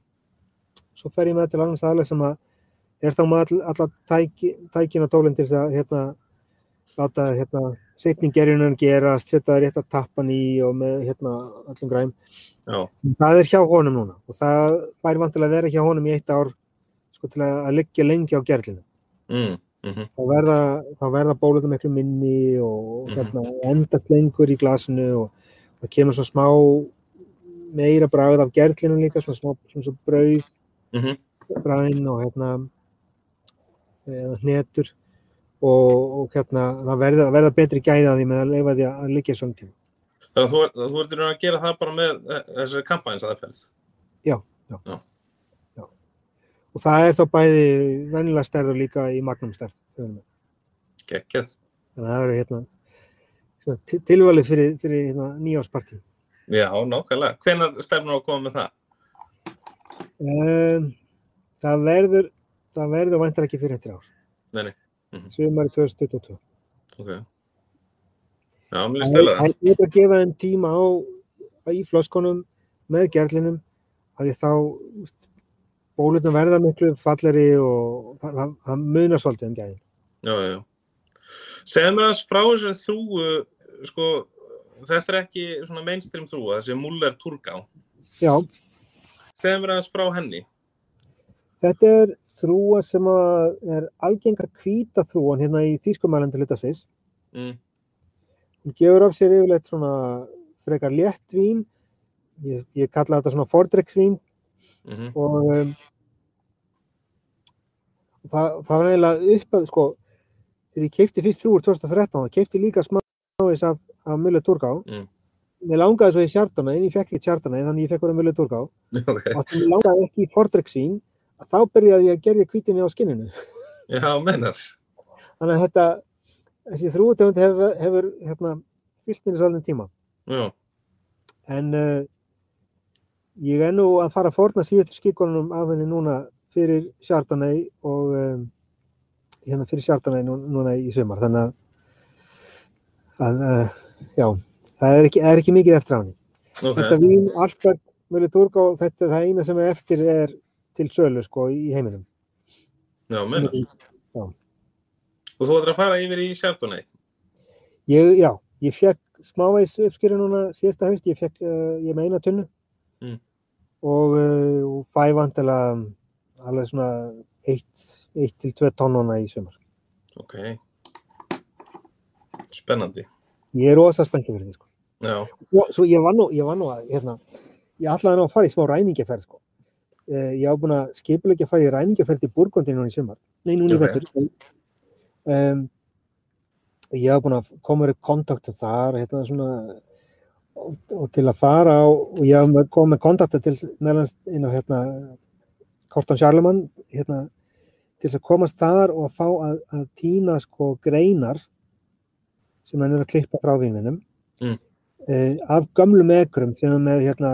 svo fer ég með til annars aðalega sem að er þá með all, alla tæki, tækin og tólinn til þess að hérna, láta hérna, setningerjunan gerast, setja rétt að tappan í og með hérna, öllum græm. Já, Það er hjá honum núna og það fær vantilega að vera hjá honum í eitt ár sko, til að, að liggja lengi á gerlinu. mm, mm Þá verða, verða bólurnar miklu minni og Mhm. hérna, endast lengur í glasinu og það kemur svo smá meira bragð af gerlinu líka, svona smá svona svo brauð mm bræðin og hérna eða hnetur og, og hérna það verða, verða betri gæða því með að leifa því að liggja svona tíma. Þannig að þú, þú ertur að gera það bara með eh, þessari kampæns aðferð. Og það er þá bæði venjulega stærður líka í magnum stærð. Gekkið. Þannig að það eru hérna til- tilvalið fyrir, fyrir hérna, nýjárspartí. Já, nákvæmlega. Hvenær stefnum að koma með það? Um, það verður, það verður væntar ekki fyrir þetta ár. Nei, nei. Mhm. Sumari 2022. Ok. Já, líst vel að það. Það er að gefa þeim tíma á, í flöskunum með gerlinum að því þá bólutna verða miklu falleri og það, það, munar svolítið um gæðin. Já, já, já. Segðu mér aðeins frá þessari þrúu, sko, þetta er ekki svona mainstream þrúa, þessi Muller Turgá. Já, Segðu mér aðeins frá henni. þetta er þrúa sem er algengar hvíta þrúan hérna í þýskumælandi hlutasvis. Mm. Hún gefur af sér yfirleitt svona frekar létt vín, ég, ég kalla þetta svona fordreiksvín Mm og um, það, það var eiginlega upp að sko þegar ég keipti fyrst þrjúur 2013 þá keipti líka smáis af, af Mulle Turgá Mm. mér langaði svo í Sjartana en ég fekk ekki Sjartana þannig ég fekk verið Mulle Turgá Ok. og mér langaði ekki í Fordreksvín þá byrjaði ég að gerja kvítinni á skinninu Já, mennar. þannig að þetta þessi þrjúutegund hefur, hefur hérna, fyllt minni svolítið tíma Já. en uh, ég er nú að fara að forna síðustu skikkonunum af henni núna fyrir Chardonnay og um, hérna fyrir Chardonnay nú, núna í sumar þannig að, að uh, já, það er ekki, er ekki mikið eftir á henni. Ok. Þetta vín, Alpert, Mölu Turgá, þetta er það eina sem er eftir er til sölu sko í heiminum. Já, mennar. er- Og þú ætlar að fara yfir í Chardonnay. Ég, já, ég fekk smávegis uppskýri núna síðasta haust, ég fekk, uh, ég með eina tunnu Mm. og, uh, og fæ vantilega alveg svona 1 til 2 tónnuna í sumar. Ok. Spennandi. Ég er rosa spenntið fyrir því, sko. Já. Svo, ég var nú, ég var nú að, hérna, ég ætlaði nú að fara í smá ræningjaferð, sko. Uh, ég hafa búin að skipulegja að fara í ræningjaferð til Burgundi núna í sumar. Nei, núna í vettur. Um, ég hafa búin að koma upp kontaktum þar, hérna, svona, og, og til að fara á, og ég hafa komið með kontakta til meðlans inn á, hérna, Korton Charlemagne, hérna, til þess að komast þar og að fá að, að týna, sko, greinar sem hann er að klippa frá vínvinum Mm. uh, af gömlum ekrum sem er með, hérna,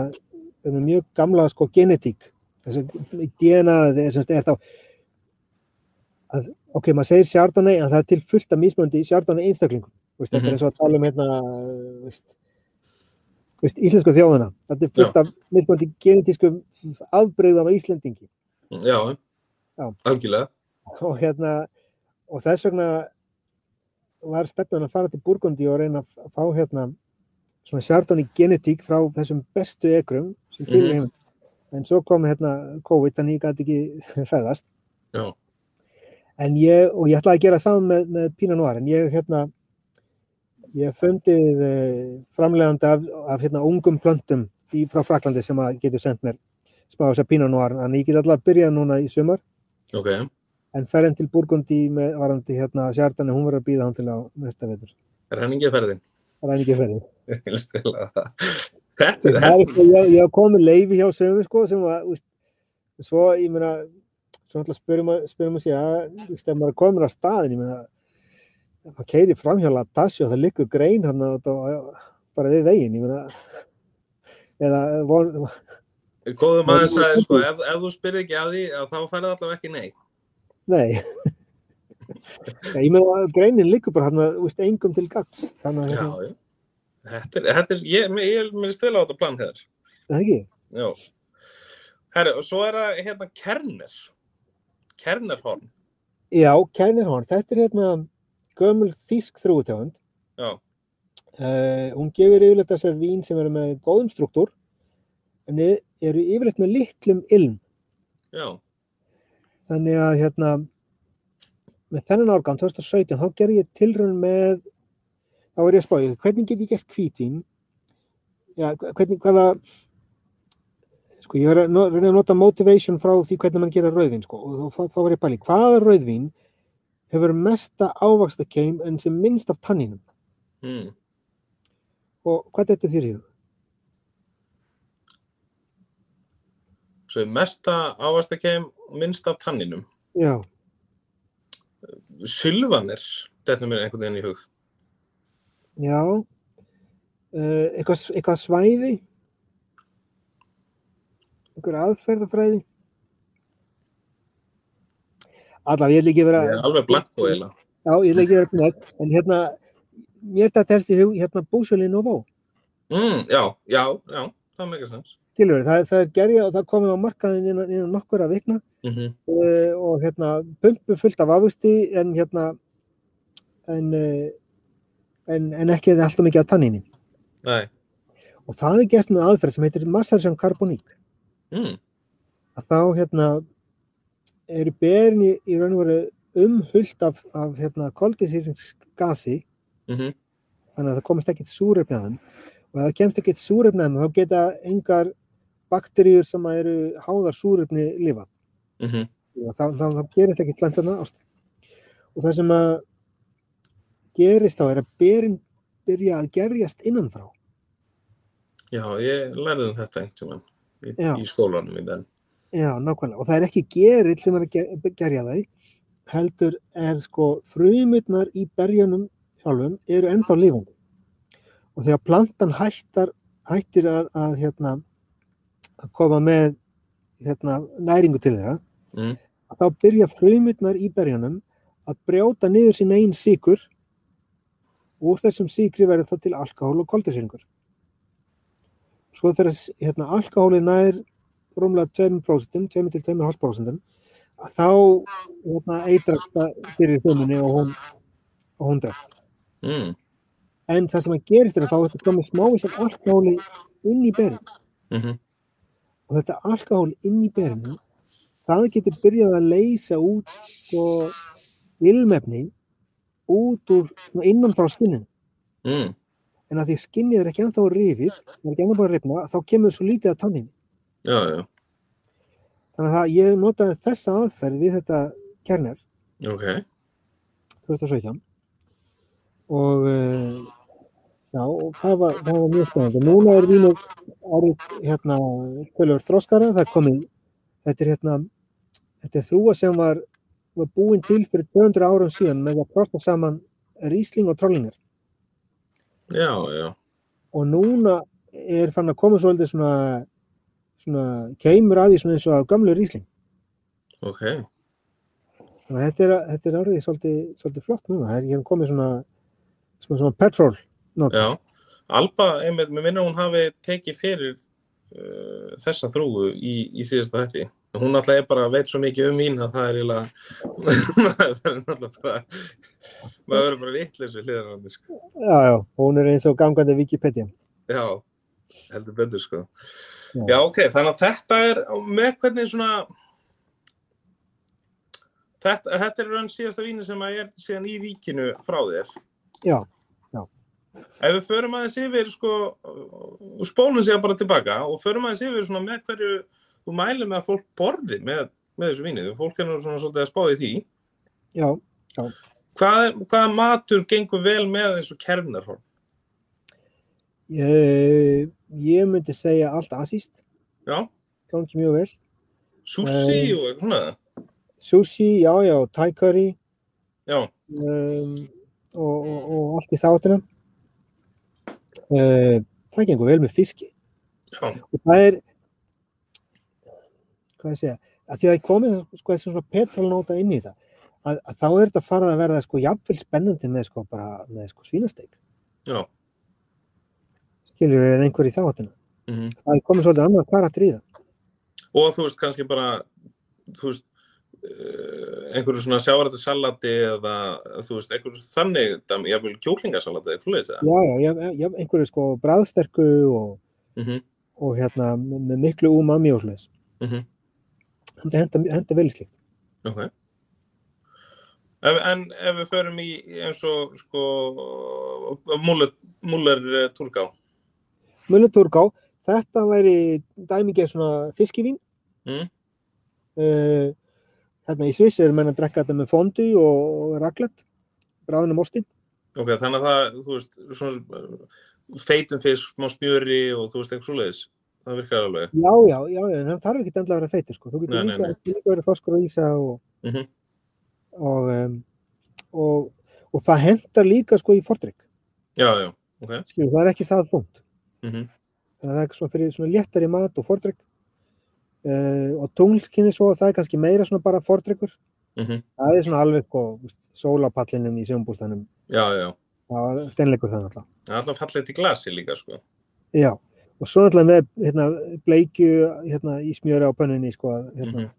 með mjög gamla, sko, genetík þess að DNA er, er þá að, ok, maður segir Chardonnay en það er til fullt af mismunandi Chardonnay einstaklingum veist, þetta Mhm. er eins og að tala um hérna veist, veist, íslensku þjóðuna þetta er fullt af mismunandi genetískum afbreyð af Íslendingi Já. Já. Algjörlega. og hérna og þess vegna var stefnan að fara til Burgundi og reyna að fá hérna svona Chardonnay genetík frá þessum bestu ekrum sem til Mhm. mm en svo kom hérna COVID þannig ég gæti ekki fæðast Já. en ég, og ég ætlaði að gera saman með, með Pinot Noir, en ég hérna ég fundið eh, framlegandi af, af hérna ungum plöntum í, frá Fraklandi sem að getur sendt mér smá þess að Pinot Noir, þannig ég get alltaf að byrja núna í sumar, Ok. en fer enn til Burgundi með varandi hérna Sjardani, hún verður að býða hann til á næsta vetur, Er hann það er að það. Þetta það er sko, ég, ég hef komið leifi hjá sögum sko, sem að, úst, svo ég meina, svo alltaf spyrum að, að að, ef maður komin að staðin, ég meina, ef maður keiri framhjá Latassi og það liggur grein hann bara við veginn, ég meina, eða, von, Góðum aðeins að, sko, ef, ef þú spyrir ekki að því, að þá færði allavega ekki nei. nei, ég meina, greinin liggur bara hann, úst, engum til gagns, þannig að, hérna. Þetta er, þetta er, ég, ég, minnst vel á þetta plan hér. það ekki, Já. Herru, og svo er það hérna Kerner. Kernerhorn. já, Kernirhorn, þetta er hérna gömul þýsk þrúutegund, Já. Uh, hún gefur yfirleitt þessar vín sem eru með góðum struktúr en þið eru yfirleitt með litlum ilm Já. þannig að hérna með þennan árgang 2017 þá gerði ég tilraun með þá er ég að spáði, hvernig get ég gert hvítvín já, hvernig, hvaða sko ég var að að nota motivation frá því hvernig mann gera rauðvín sko og þá, þá var ég að pæli, hvaða rauðvín hefur mesta ávaxtakeim en sem minnst af tanninum. Mm. Og hvað er þetta fyrir þú? Svo er mesta ávastakeim minnst af tanninum. Já, Sylvanir, þetta mér einhvern veginn í hug. Já, uh, eitthvað, eitthvað svæði, einhver aðferðafræði. Allavega, ég vil ekki vera, Ég er alveg blank og eiginlega. já, ég vil ekki vera knætt, en hérna, mér þetta telst í hug, hérna, búsölinn og vó. Mm, já, já, já, það er mega sens. Skilur, það, það er gerja og það komið á markaðin innan, innan nokkur að vikna Mm -hmm. uh, og hérna, pumpu fullt af ávisti en hérna, en, uh, en, en ekki alltaf mikið af tanninni. Nei. Og það er gert með aðferð sem heitir Massarjan karboník. Mm. Að þá hérna, eru berin í, í raun og veru umhullt af, af hérna, koldisýringsgasi Mm -hmm. þannig að það komist að þeim og ef það kemst að þeim þá geta engar bakteríur sem eru háðar súrefni lifað. Mm -hmm. og þá, þá, þá gerist ekki slæmt þarna ást. Og það sem að gerist þá er að berin byrja að gerjast innanfrá. Já, ég lærði um þetta einhvern veginn í, í skólanum í den. Já, nákvæmlega. Og það er ekki gerill sem er að ger- gerja þau, heldur er sko frumurnar í berjunum sjálfum eru ennþá lifandi. Og þegar plantan hættar, hættir að, að, hérna, að koma með hérna, næringu til þeirra, Mm. þá byrja frumurnar í berjunum að brjóta niður sín einn síkur úr þessum síkri verður það til alkohól og koldisýringur. Svo þegar hérna, alkohóli nær rúmlega 2%, 2-2,5% að þá hérna, eitrast það fyrir frumunni og hún, hún drefst. Mm. En það sem að gerist er að þá þetta komið smávís af alkohóli inn í berið Mm -hmm. og þetta alkohól inn í berinu það getur byrjað að leysa út sko ilmefni út úr innan frá skinninu. Mm. en að því skinnið er ekki ennþá rifið það er ekki ennþá að rifna þá kemur svo lítið Já, já, þannig að ég notaði þessa aðferð við þetta kerner ok. 2017 og uh, já, og það var, það var mjög spennandi. Núna er vínur árið hérna, tölur þróskara, það komið þetta er hérna þetta er þrúa sem var, var búin til fyrir 200 árum síðan með að prosta saman rísling og trollingar Já, já. og núna er fann að koma svolítið svona svona keimur að því svona eins og gamlu rísling Ok. þannig að þetta er, þetta er árið svolítið, svolítið flott núna, það er hérna komið svona svona, svona petrol not. Já. Alba, einmitt, mér minna hún hafi tekið fyrir uh, þessa þrúgu í, í síðasta þetti. Hún alltaf er bara, veit svo mikið um vín að það er eiginlega, maður verður bara, bara vitleis við hliðan á henni, sko. já, já, hún er eins og gangandi Wikipedia Já, heldur betur, sko. Já. Já, ok, þannig að þetta er með hvernig svona, þetta, þetta er raun síðasta víni sem að er síðan í ríkinu frá þér. já, Ef við förum aðeins yfir, sko, og spólum sér bara tilbaka og förum aðeins yfir svona með hverju þú mælir með að fólk borði með, með þessu víni. Fólk er nú svona svolítið að spá í því. já, Hvað, hvaða matur gengur vel með þessu kerfnarhorn? ég, ég myndi segja allt Já, gangi mjög vel sushi Eh. og eitthvað svona. sushi, já, já, thai curry Já, um, og, og, og allt í þáttina uh, það gengur vel með fiski já, og það er hvað ég segja að því að það er komið sko, þessi svona petrolnóta inn í þetta að, að þá er þetta farið að verða sko jafnvel spennandi með sko bara með sko svínasteik já. skilur við einhver í þáttina Mm það er komið svolítið annar karakter í það Og þú veist, kannski bara, þú veist, uh, einhverju svona sjávarættisalati eða, þú veist, einhverju þannig, kjúklingasalati, eitthvað leys það. já, já, já, einhverju sko bræðsterku og, Mm -hmm. og hérna með, miklu umami og slags Mm -hmm. Henda, henda vel í slíkt Ok. Ef, en ef við förum í eins og, sko, múler, múler túrgá. Mulluturgá, þetta væri dæmingið svona fiskivín Mm. uh, hérna í Sviss er menn að drekka þetta með fondi og, og raclette, bráðinu mosti. Ok, þannig að það, þú veist, svona feitum fisk, smá smjöri og þú veist, eitthvað svoleiðis. Það virkar alveg. Já, já, já, en það þarf ekki endla að vera feitur, sko. Þú getur Nei, líka, nei. líka verið þorskur og ísa og, Mm og, um, og, og það hendar líka, sko, í fordrykk. Já, já, ok. Skilur, það er ekki það þungt. Mm Þannig að það er svona fyrir svona léttari mat og fordrykk. Uh, og tunglkinni svo, það er kannski meira svona bara fordrykkur. -hmm. Það er svona alveg, sko, sólapallinum í sjónbústanum. Já, já. Það er steinleikur. Það er alltaf fallegt í glasi líka, sko. Já, og svo náttúrulega með hérna, bleikju hérna, í smjöri á pönnunni sko, hérna, Mhm.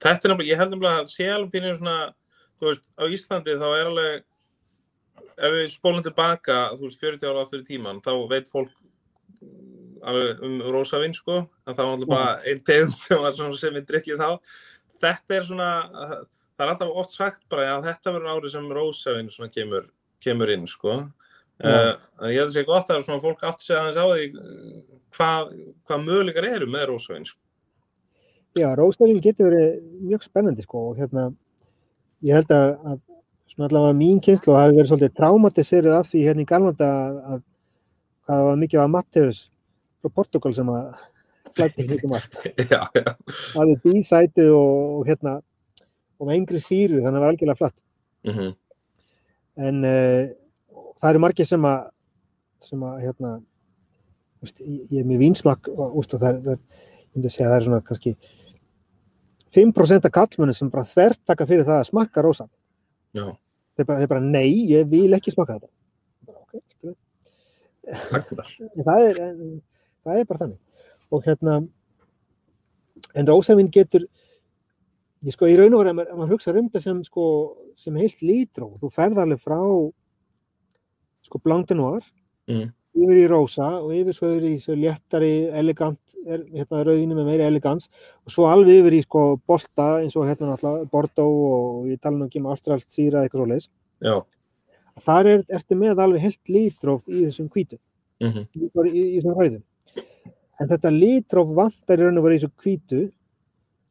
Þetta er náttúrulega, ég held náttúrulega að sé alveg pínir svona, þú veist, á Íslandi þá er alveg, ef við spólum tilbaka, þú veist, 40 ára aftur í tíman, þá veit fólk mm, alveg um rósavinn, sko, að það var náttúrulega bara einn tegund sem var svona sem við drikkið þá. Þetta er svona, það er alltaf oft sagt bara að þetta verður árið sem rósavinn svona kemur, kemur inn, sko. Já. Uh, ég held að sé gott að svona fólk átt sig aðeins á því uh, hvað, hvað möguleikar eru með rósavinn, sko. Já, róstöfing getur verið mjög spennandi sko og hérna ég held að, að svona allavega mín kynslu hafi verið svolítið traumatiserið af því hérna í Galvanda að, að hvað það var mikið af Matteus frá Portugal sem að flætti hérna allt. já, já. Alveg bísætu og, og hérna og með engri síru þannig að það var algjörlega flatt. Mm En uh, það eru margir sem að sem að hérna úst, ég, ég er með vínsmakk og úst, það er, ég myndi að segja að það er svona kannski 5% af kallmennu sem bara þvert taka fyrir það að smakka rósa. Já, Þeir bara, bara nei, ég vil ekki smakka þetta. Bara, okay, það, er, það er bara þannig. Og hérna, en rósavinn getur, ég sko í raun og veru, ef maður- hugsa um þetta sem sko, sem heilt lítró, þú ferð alveg frá sko blandinúar, Mm. yfir í rósa og yfir svo yfir í svo léttari, elegant, er, hérna rauðinu með meiri elegans og svo alveg yfir í sko bolta eins og hérna náttúrulega Bordeaux og ég tala nú ekki um Australst síra eitthvað svo leiðis. Þar er, ertu með alveg heilt lítróf í þessum hvítu, Mm í, í, í þessum rauðum. En þetta lítróf vantar í raun og vera í þessu hvítu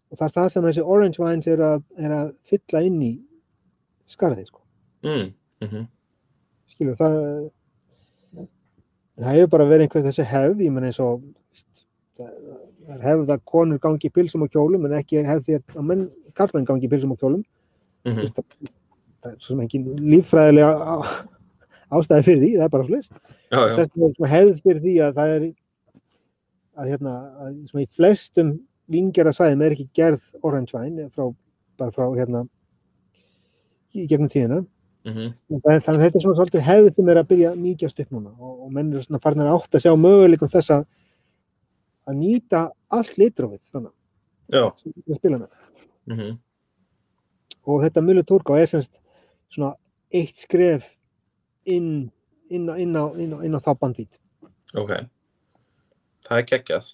og það er það sem þessi orange wines er að, er að fylla inn í skarðið sko. mm. Mm skilur það það hefur bara verið einhver þessi hefð ég menn eins og það er hefð að konur gangi pilsum og kjólum en ekki hefð því að menn karlmenn gangi pilsum og kjólum. -hmm. Veist, það, það er svo sem ekki líffræðilega ástæði fyrir því, það er bara slis þess svona hefð fyrir því að það er að hérna að í flestum vingjara svæðum er ekki gerð frá, bara frá hérna í gegnum tíðina Mm -hmm. Þannig að þetta er svona svolítið hefð sem er að byrja að mýkjast upp núna og, og menn eru svona farnir að átt að sjá möguleikum þess að að nýta allt litrófið þannig við spila með. Mm -hmm. Og þetta Mulu Turko er semst svona eitt skref inn, inn, á, inn, á, inn, á, inn á þá bandvít. Ok. Það er geggjað.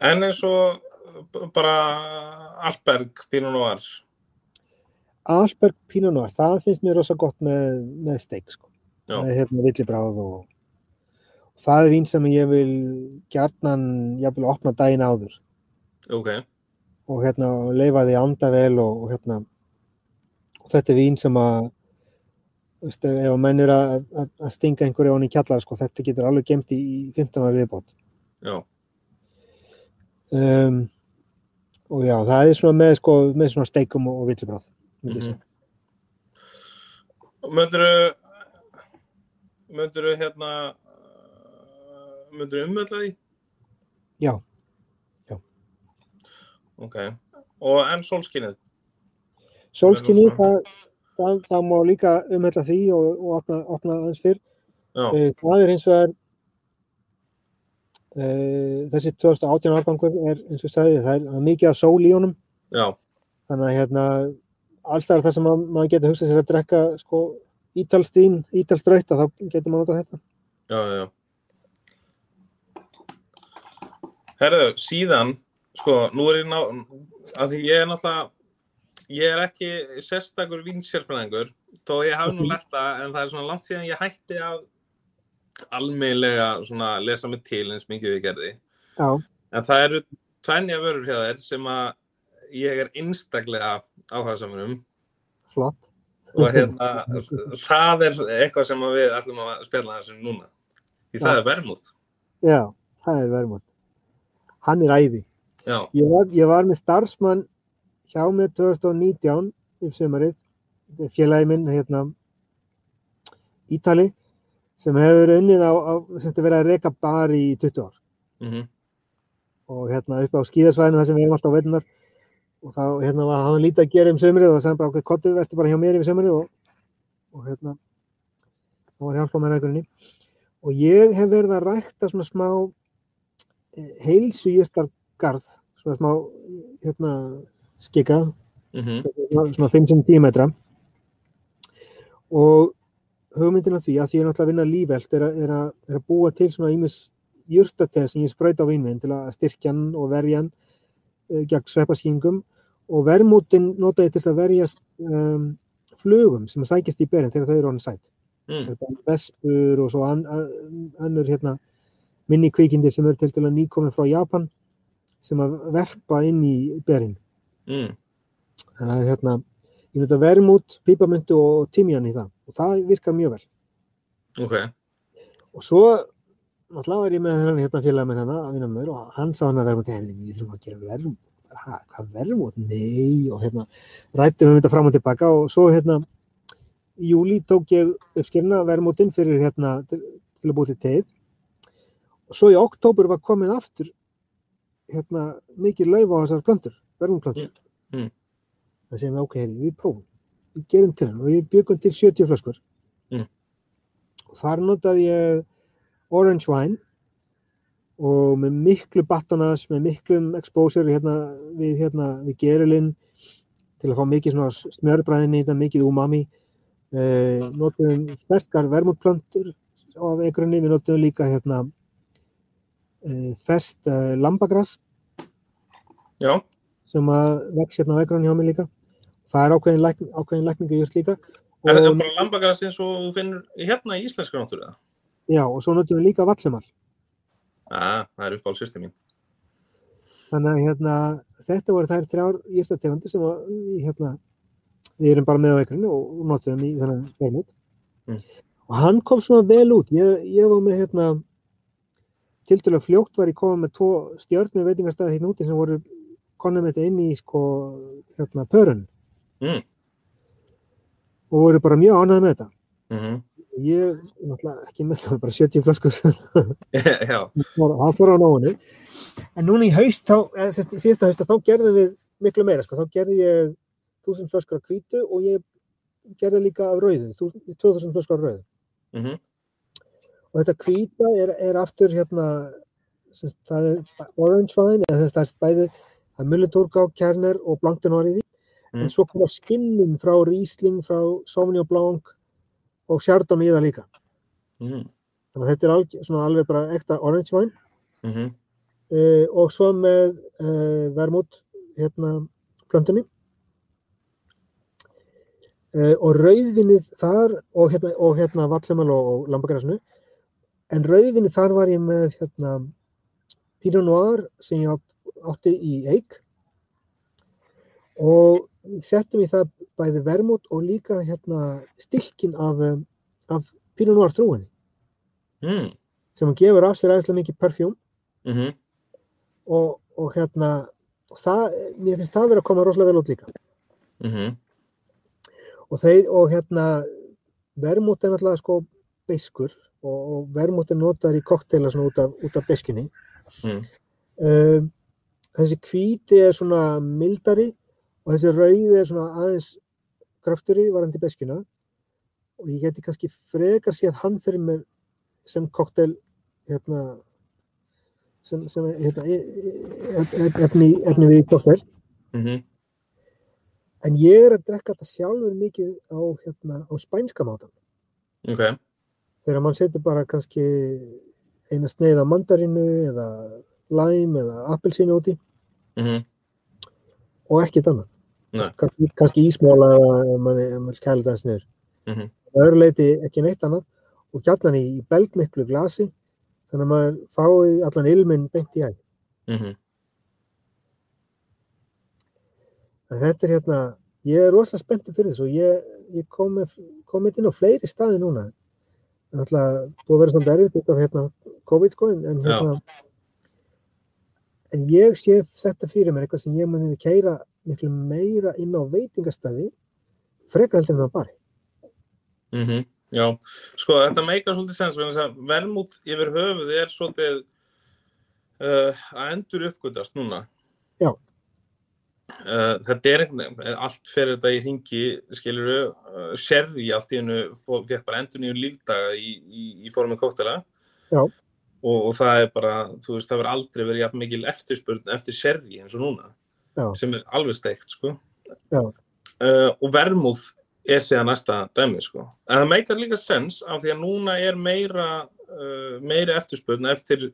En eins og bara Alberg, Pinot Noir. Alberg Pinot Noir, það finnst mér rosa gott með, með steik sko. Með hérna villibráð og, og það er vín sem ég vil gjarnan, ég vil opna daginn áður. Ok. og hérna leifa því að anda vel og, og hérna og þetta er vín sem að veist, ef að menn er að, að, að stinga einhverju án í kjallar sko, þetta getur alveg gemt í, í 15 ára viðbót um, og já, það er svona með, sko, með svona steikum og, og villibráð myndi ég Mhm. segja. Mönduru, mönduru hérna, mönduru umvölda því? Já. Ok. Og en sólskinnið? Sólskinni, Verður það, það, það má líka umhella því og, og opna, opna aðeins fyrr Já. uh, það er eins og er uh, þessi 2018 árgangur er eins og er, það er mikið af sól í honum Já. þannig að hérna allstæðar þar sem að, maður getur hugsað sér að drekka sko ítalstín, ítalströyta þá getur maður notað þetta Já, já, já. Herðu, síðan, sko, nú er ég ná, að því ég er náttúrulega, ég er ekki sérstakur vinsérfræðingur, þó ég hafi nú Mhm. lært það, en það er svona langt síðan ég hætti að almeinlega svona lesa mig til eins mikið við gerði. Já, En það eru tvænja vörur hjá þér sem að ég er einstaklega áhugaðsamur um flott. og hérna, það er eitthvað sem við ætlum að spjalla þessum núna. Því það Já. er vermúð. Já, það er verðmátt. Hann er æði. Ég var, ég var með starfsmann hjá mér 2019 í sömarið, félagi minn hérna Ítali sem hefur unnið á, á sem þetta verið að reka bar í 20 ár mhm, og hérna upp á skíðasvæðinu þar sem við erum alltaf á veitunar og þá hérna var hann lítið að gera um sömrið og það sagði bara okkur kottu verður bara hjá mér yfir sömrið og, og hérna þá var hjálpað með rækurinni og ég hef verið að rækta svona smá heilsu jörtargarð svona smá hérna skika mhm, svona 5-10 metra. Og hugmyndin af því að því ég er náttúrulega að vinna lífelt er, er, er að búa til svona ímis jurtateð sem ég sprauta á vínvinn til að styrkja hann og verja hann gegn sveppaskingum og vermútin nota ég til að verjast um, flugum sem sækist í berin þegar þau eru honum sætt. mm, Það er bara vespur og svo an, an, annur hérna, minni kvikindi sem eru til til að nýkomi frá Japan sem að verpa inn í berin. mm, Þannig að hérna, ég nota vermút, pípamöntu og timjan í það og það virkar mjög vel. ok, Og svo, náttúrulega var ég með hérna, hérna félag með hérna að vinna með mér og hann sá hann að vermút, hefði, við þurfum að gera vermút. Hæ, hvað vermút? Nei, og hérna, rættum við þetta fram og tilbaka og svo hérna, í júli tók ég uppskilna vermútin fyrir hérna, til, til að búið til teið og svo í októbur var komið aftur hérna, mikið lauf á þessar plöntur, vermútplöntur. Mm, mm. Það segjum við, ok, heyri, við prófum, við gerum til hann og við byggum til 70 flöskur. Mm. Og þar notaði ég orange wine og með miklu battonas, með miklum exposure hérna, við, hérna, við gerilinn til að fá mikið smjörbræðinni, þetta mikið umami. Eh, notuðum ferskar vermutplöntur af einhverjum, við notuðum líka hérna, eh, ferskt eh, lambagras já, sem að vex hérna á ekran hjá mér líka. Það er ákveðin, lækn, ákveðin lækningajurt líka. er þetta bara lambagras eins og þú finnur hérna í íslenska náttúrulega? Já, og svo notum við líka vallumar. Já, það er uppáhald sýsti mín. Þannig að hérna, þetta voru þær þrjár jurtategundir sem við, hérna, við erum bara með á ekranu og notum í þennan vermut. Mm. Og hann kom svona vel út. Ég, ég var með hérna, tildulega fljótt var ég komið með tvo stjörnu veitingarstaði hérna úti sem voru konum þetta inn í sko, hérna, pörun Mm, og voru bara mjög ánægð með þetta. mhm, Ég, náttúrulega ekki með það, bara 70 flöskur, já, það fór á nógunni. En núna í haust, síðasta haust, þá gerðum við miklu meira, sko. Þá gerði ég 1000 flöskur af hvítu og ég gerði líka af rauðu, 1000 2000 flöskur af rauðu. mhm, Og þetta hvíta er, er aftur hérna, sem sagt, það er orange að það er bæði að Mulliturgá, Kerner og Blanc de Noir í því. Mm. En svo koma skinnum frá Riesling, frá Sauvignon Blanc og Chardonnay í það líka. mhm, Þannig að þetta er alg, svona alveg bara ekta orange wine. mhm, uh, og svo með uh, vermút hérna plöntunni. Uh, og rauðvinnið þar og hérna, og hérna vallumal og, og lambagrasnu en rauðvinnið þar var ég með hérna Pinot Noir sem ég átti í eik og settum í það bæði vermút og líka hérna stilkin af, um, af Pinot þrúinni mm, sem gefur af sér aðeinslega mikið perfjúm mhm, og, og hérna og það, mér finnst það verið að koma rosalega vel út líka. Mhm, og þeir, og hérna vermút er náttúrulega sko beiskur. Og, og vermút er notaður í kokteila svona út af, út af beiskunni mm, um, þessi hvíti er svona mildari og þessi rauði er svona aðeins krafturi varandi beskuna og ég geti kannski frekar séð hann fyrir mér sem kokteil hérna sem, sem hérna, e- e- e- efni, efni við kokteil mhm, En ég er að drekka þetta sjálfur mikið á, hérna, á spænska mátan. ok, Þegar mann setur bara kannski eina sneið af mandarinu eða læm eða appelsínu úti. Mhm, og ekkert annað. Kannski, kannski ísmóla ef mann kæla það snur. mhm, Það öðru leiti ekki neitt annað og gjarnan í, í belgmiklu glasi þannig að maður fái allan ilminn beint í æð. mhm, En þetta er hérna, ég er rosalega spenntið fyrir þessu og ég, ég kom, kom inn á fleiri staði núna. Það er alltaf búið að vera svolítið erfitt út af hérna COVID sko, en, hérna, en ég sé þetta fyrir mér eitthvað sem ég muni keira miklu meira inn á veitingastæði frekar heldur en á bari. Mm Já, sko þetta meikar svolítið sens vermút yfir höfuð er svolítið uh, að endur uppgötast núna. Já. Uh, þetta er allt fyrir þetta í ringi, skilur við, uh, sherry allt í hennu fekk bara endur nýjum lífdaga í, í, í formi kóktela. Já. Og, og það er bara, þú veist, það verður aldrei verið jafn mikil eftirspurn eftir sherry eins og núna, Já. sem er alveg steikt, sko. Uh, og vermúð er síðan næsta dæmi sko. En það meikar líka sens af því að núna er meira, uh, meira eftirspurn eftir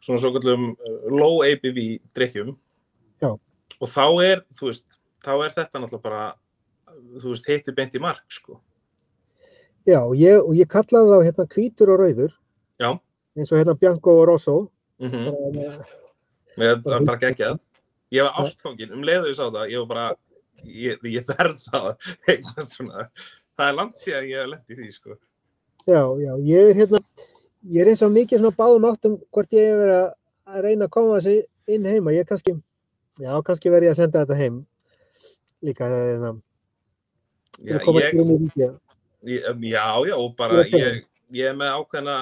svona svo kallum uh, low ABV drikkjum. Já. Og þá er, þú veist, þá er þetta náttúrulega bara, þú veist, heitir beint í mark sko. Já, og ég, og ég kallaði þá hérna hvítur og rauður, Já. eins og hérna Bianco og Rosso. Mm -hmm. Bara, Ég var bara geggjað. Ég var ástfangin, um leiður ég sá það, ég var bara, ég, ég verð það, eitthvað svona. Það er langt síðan ég hef lendið því sko. Já, já, ég er hérna, ég er eins og mikið svona báðum áttum hvort ég hef verið að- reyna að koma þessi inn heima. Ég er kannski, já, kannski verið ég að senda þetta heim líka þegar hérna, Já, að koma ég, til inn í ríkja. Ég- um, Já, já, og bara Ég er ég, ég er með ákveðna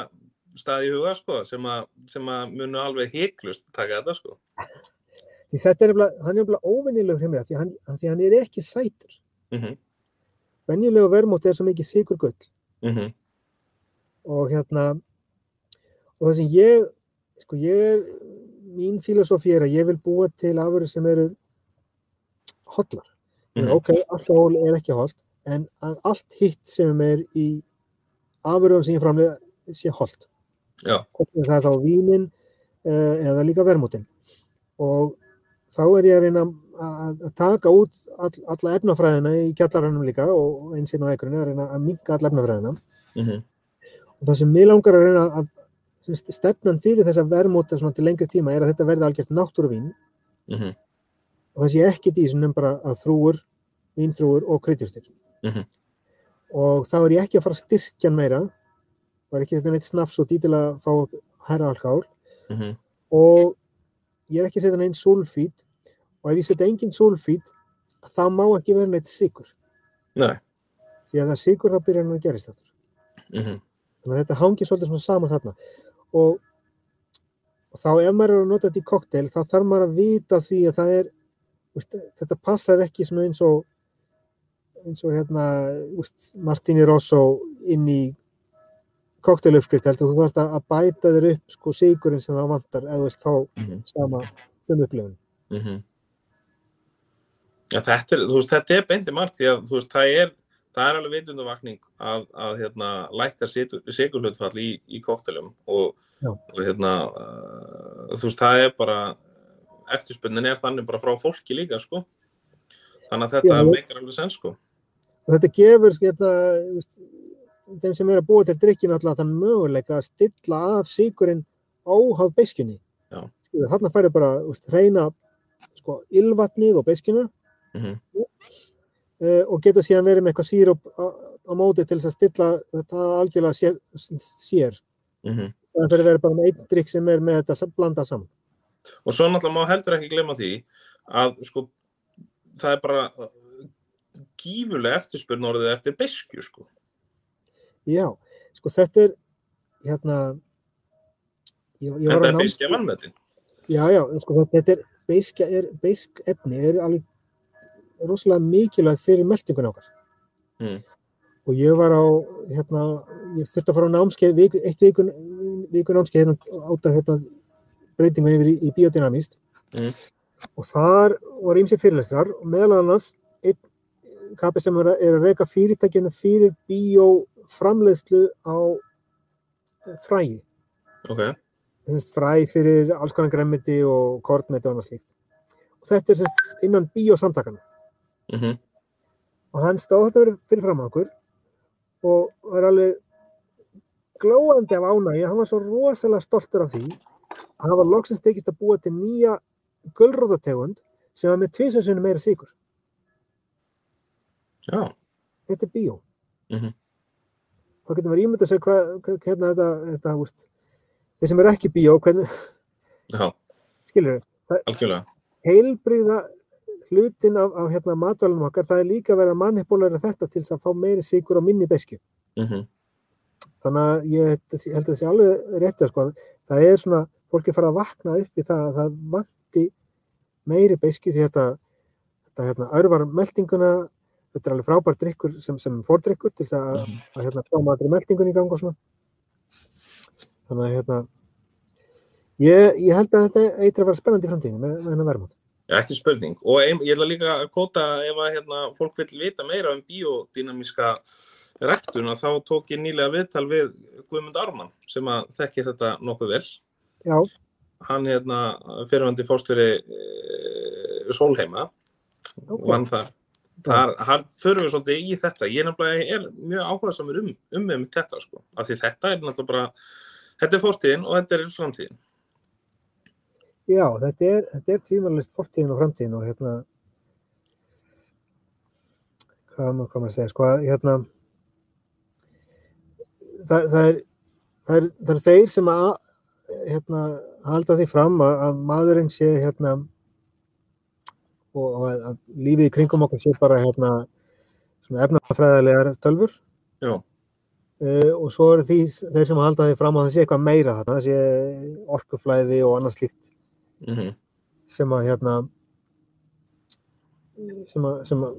staði í huga, sko, sem að, sem að munu alveg heiklust taka þetta, sko. Því þetta er nefnilega, hann er nefnilega óvenjulegur hjá af því hann, því hann er ekki sætur. Mm -hmm. Venjulegu verðmóti er svo mikið sigurgull Mm -hmm. og hérna, og það sem ég, sko ég er, mín filosofi er að ég vil búa til afurður sem eru hotlar. Mm Mhm. Ok, alkohól er ekki holt, en allt hitt sem er í afurðum sem ég framlega sé holt. Já. Sem Það er þá vínin uh, eða líka vermútin. Og þá er ég að reyna að, að taka út all, alla efnafræðina í kjallarannum líka og eins inn á ekkurinn að reyna að minka alla efnafræðina. Mm -hmm. Og það sem mér langar að reyna að stefnan fyrir þessa vermúta svona til lengri tíma er að þetta verði algjört náttúruvín Mm -hmm. og það sé ekki því sem nefn bara að þrúur, vínþrúur og kryddjurtir. Mhm. Og þá er ég ekki að fara að styrkja meira, það er ekki þetta neitt snafs og dýtil að fá herra alkál Mm -hmm. og ég er ekki að setja neinn sulfít og ef ég setja engin sulfít þá má ekki vera neitt sigur. Nei. Því að það er sigur þá byrjar hann að gerist þetta. Mm -hmm. Þannig að þetta hangir svolítið svona saman þarna. Og, og þá ef maður er að nota þetta í kokteil þá þarf maður að vita því að það er, veist, þetta passar ekki svona eins og eins og hérna veist, Martini Rosso inn í kokteilupskrift heldur þú þarf að bæta þér upp sko sigurinn sem það vantar eða þú vilt fá Mm -hmm. sama um upplifun. Mm -hmm. ja, þetta, er, veist, þetta er beint í mark því að veist, það er, það er alveg vitundavakning að, að hérna, lækka sigurhlutfall í, í koktelum og, og hérna, uh, þú veist, það er bara eftirspunnin er þannig bara frá fólki líka sko. þannig að þetta Já, meikar alveg sens sko. Og þetta gefur hérna, þeim sem er að búa til drikkin alltaf þann möguleika að stilla af beiskjunni. Já. Skilur, þarna færi bara veist, reyna sko, ylvatnið og beiskjuna mm -hmm. uh, og geta síðan verið með eitthvað sírup á, á móti til þess að stilla þetta algjörlega sér. sér. Mm -hmm. Það fyrir að vera bara með einn drikk sem er með þetta blandað saman. og svo náttúrulega má heldur ekki glemma því að sko það er bara gífulega eftirspurn orðið eftir beskju sko. Já, sko þetta er hérna ég, ég að er ná beskja vannmetin Já, já, sko, þetta er beisk, er, beisk efni er alveg rosalega mikilvæg fyrir meldingun okkar. Mm. Og ég var á, hérna, ég þurfti að fara á námskeið, viku, eitt vikun, vikun námskeið hérna át af hérna, breytingun yfir í, í biodynamist. Mm. Og þar var ýmsi fyrirlestrar og meðal annars einn kappi sem er að, reyka fyrirtækina fyrir bioframleiðslu á fræði ok, semst, fræ fyrir alls konar gremmiti og kornmeti og annað slíkt. Og þetta er semst, innan bíósamtakana. mm -hmm. Og hann stóð þetta fyrir fram á okkur og var alveg glóandi af ánægi. Hann var svo rosalega stoltur af því að hann var loksins tekist að búa til nýja gulrótategund sem var með tvisasunni meira sigur. Já. Þetta er bíó. Mhm. Þá getur maður ímyndað sér hvað, hérna þetta, þetta, úst, þeir sem eru ekki bíó, hvernig, Já, skilur þau, heilbrigða hlutin af, af hérna matvælunum okkar, það er líka verið að mannipulæra þetta til að fá meiri sigur og minni beski. Mm Þannig að ég ég held að það sé alveg rétt að sko, það er svona, fólk er farið að vakna upp í það að það vanti meiri beski því þetta, þetta hérna, örvar meldinguna, þetta er alveg frábær drikkur sem, sem fórdrikkur til þess að, Mhm. að hérna, koma allir meldingun í gang og svona. Þannig að hérna, ég, ég held að þetta eitthvað að vera spennandi í framtíðinu með, hennar verðmátt. Já, ekki spurning. Og ein, ég ætla líka að kóta ef að hérna, fólk vil vita meira um biodynamíska rektun að þá tók ég nýlega viðtal við Guðmund Ármann sem að þekki þetta nokkuð vel. Já, Hann hérna fyrirvandi fórstjóri e, Sólheima Ok. vann þar. Þar, förum við svolítið í þetta. Ég nefnilega er mjög áhugaðsamur um, um með þetta sko. Af því þetta er náttúrulega bara, þetta er fortíðin og þetta er framtíðin. já, þetta er, þetta er tvímælist fortíðin og framtíðin og hérna, hvað maður maður að segja, sko, að, hérna, það, það, er, það, er, það er þeir sem að, hérna, halda því fram að, að maðurinn sé, hérna, og, að, lífið í kringum okkur sé bara, hérna, svona efnafræðilegar tölfur. Já. Uh, og svo eru því, þeir sem halda því fram að það sé eitthvað meira þarna, það sé orkuflæði og annað slíkt Mm sem að hérna sem að, sem að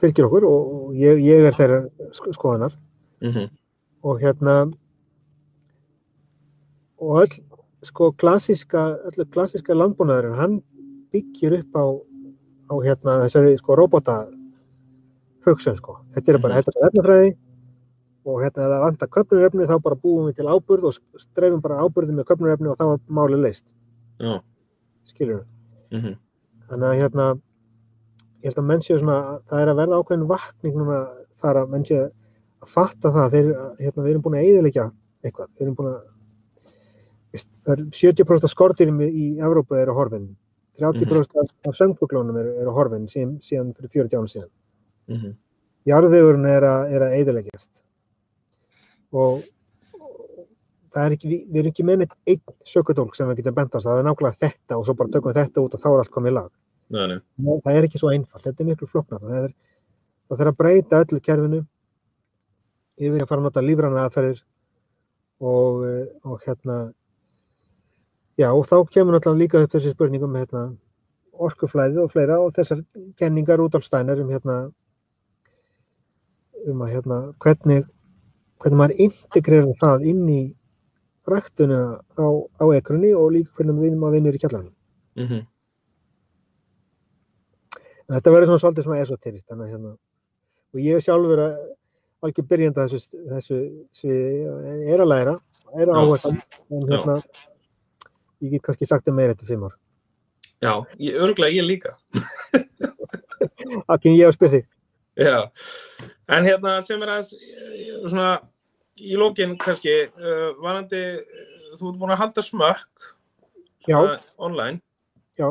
fylgir okkur og, og ég, ég er þeirra sk- skoðunar -hmm. og hérna og öll sko klassíska, öll klassíska landbúnaðurinn, hann byggir upp á, á hérna þessari sko robota hugsun sko, þetta er bara, Mhm. þetta er efnafræði og hérna ef það vantar köpnurefni þá bara búum við til áburð og streifum bara áburði með köpnurefni og þá er málið leist, Já. skilur Mm -hmm. þannig að hérna ég held að menn séu svona, það er að verða ákveðin vakning núna þar að menn séu að fatta það, þeir, hérna, við erum búin að eiðilegja eitthvað, við erum búin að veist, það er 70% af skortirum í, í Evrópu eru horfin 30% af, af söngfuglónum eru, eru horfin síðan, síðan fyrir 40 ánum síðan Mm -hmm. jarðvegurinn er að, er að eiðilegjast og og það er ekki, við, erum ekki með neitt einn sökudólk sem við getum bentast, það er nákvæmlega þetta og svo bara tökum við þetta út og þá er allt komið í lag Nei, nei. Það er ekki svo einfalt, þetta er miklu flóknar það, er, það þarf að breyta öllu kerfinu yfir að fara að nota lífræna aðferðir og, og hérna já og þá kemur náttúrulega líka upp þessi spurningum hérna, orkuflæði og fleira og þessar kenningar út á stænar um hérna um að hérna hvernig hvernig maður integrerar það inn í ræktuna á, á ekrunni og líka hvernig við maður vinnur í kjallarinn Mm -hmm. Þetta verður svona svolítið svona esoterist, að hérna, og ég er sjálfur að algjör byrjanda þessu, þessu sviði, er að læra, er að Já. áherslu, en hérna, ég get kannski sagt það meira eftir fimm ár. Já, ég, örgulega ég líka. Akkin ég spyr þig. Já, en hérna sem er aðeins eh, svona í lókin kannski, uh, varandi, uh, þú ert búin að halda smökk Já. svona online. Já.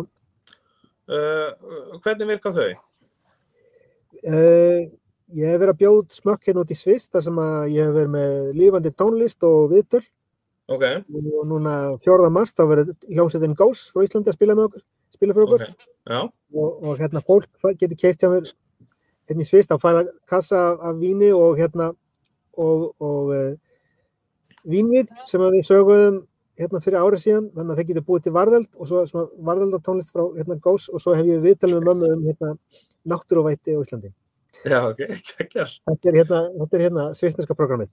Uh, hvernig virka þau? Uh, ég hef verið að bjóð smökk hérna út í Sviss, þar sem að ég hef verið með lífandi tónlist og viðtöl, Ok, og núna 4. mars þá verið hljómsveitin Ghost frá Íslandi að spila með okkur, spila fyrir okkur. ok, já, og, og hérna fólk getur keift hjá mér hérna í Svist, þá fæða kassa af, víni og hérna og, og uh, vínvið sem að við söguðum hérna fyrir árið síðan, þannig að þeir getur búið til varðeld og svo svona varðeldatónlist frá hérna Gós og svo hef ég viðtalið með mömmu um hérna náttúruvætti á Íslandi. já, ok, kekjar. Þetta er hérna, hérna svisneska programmið.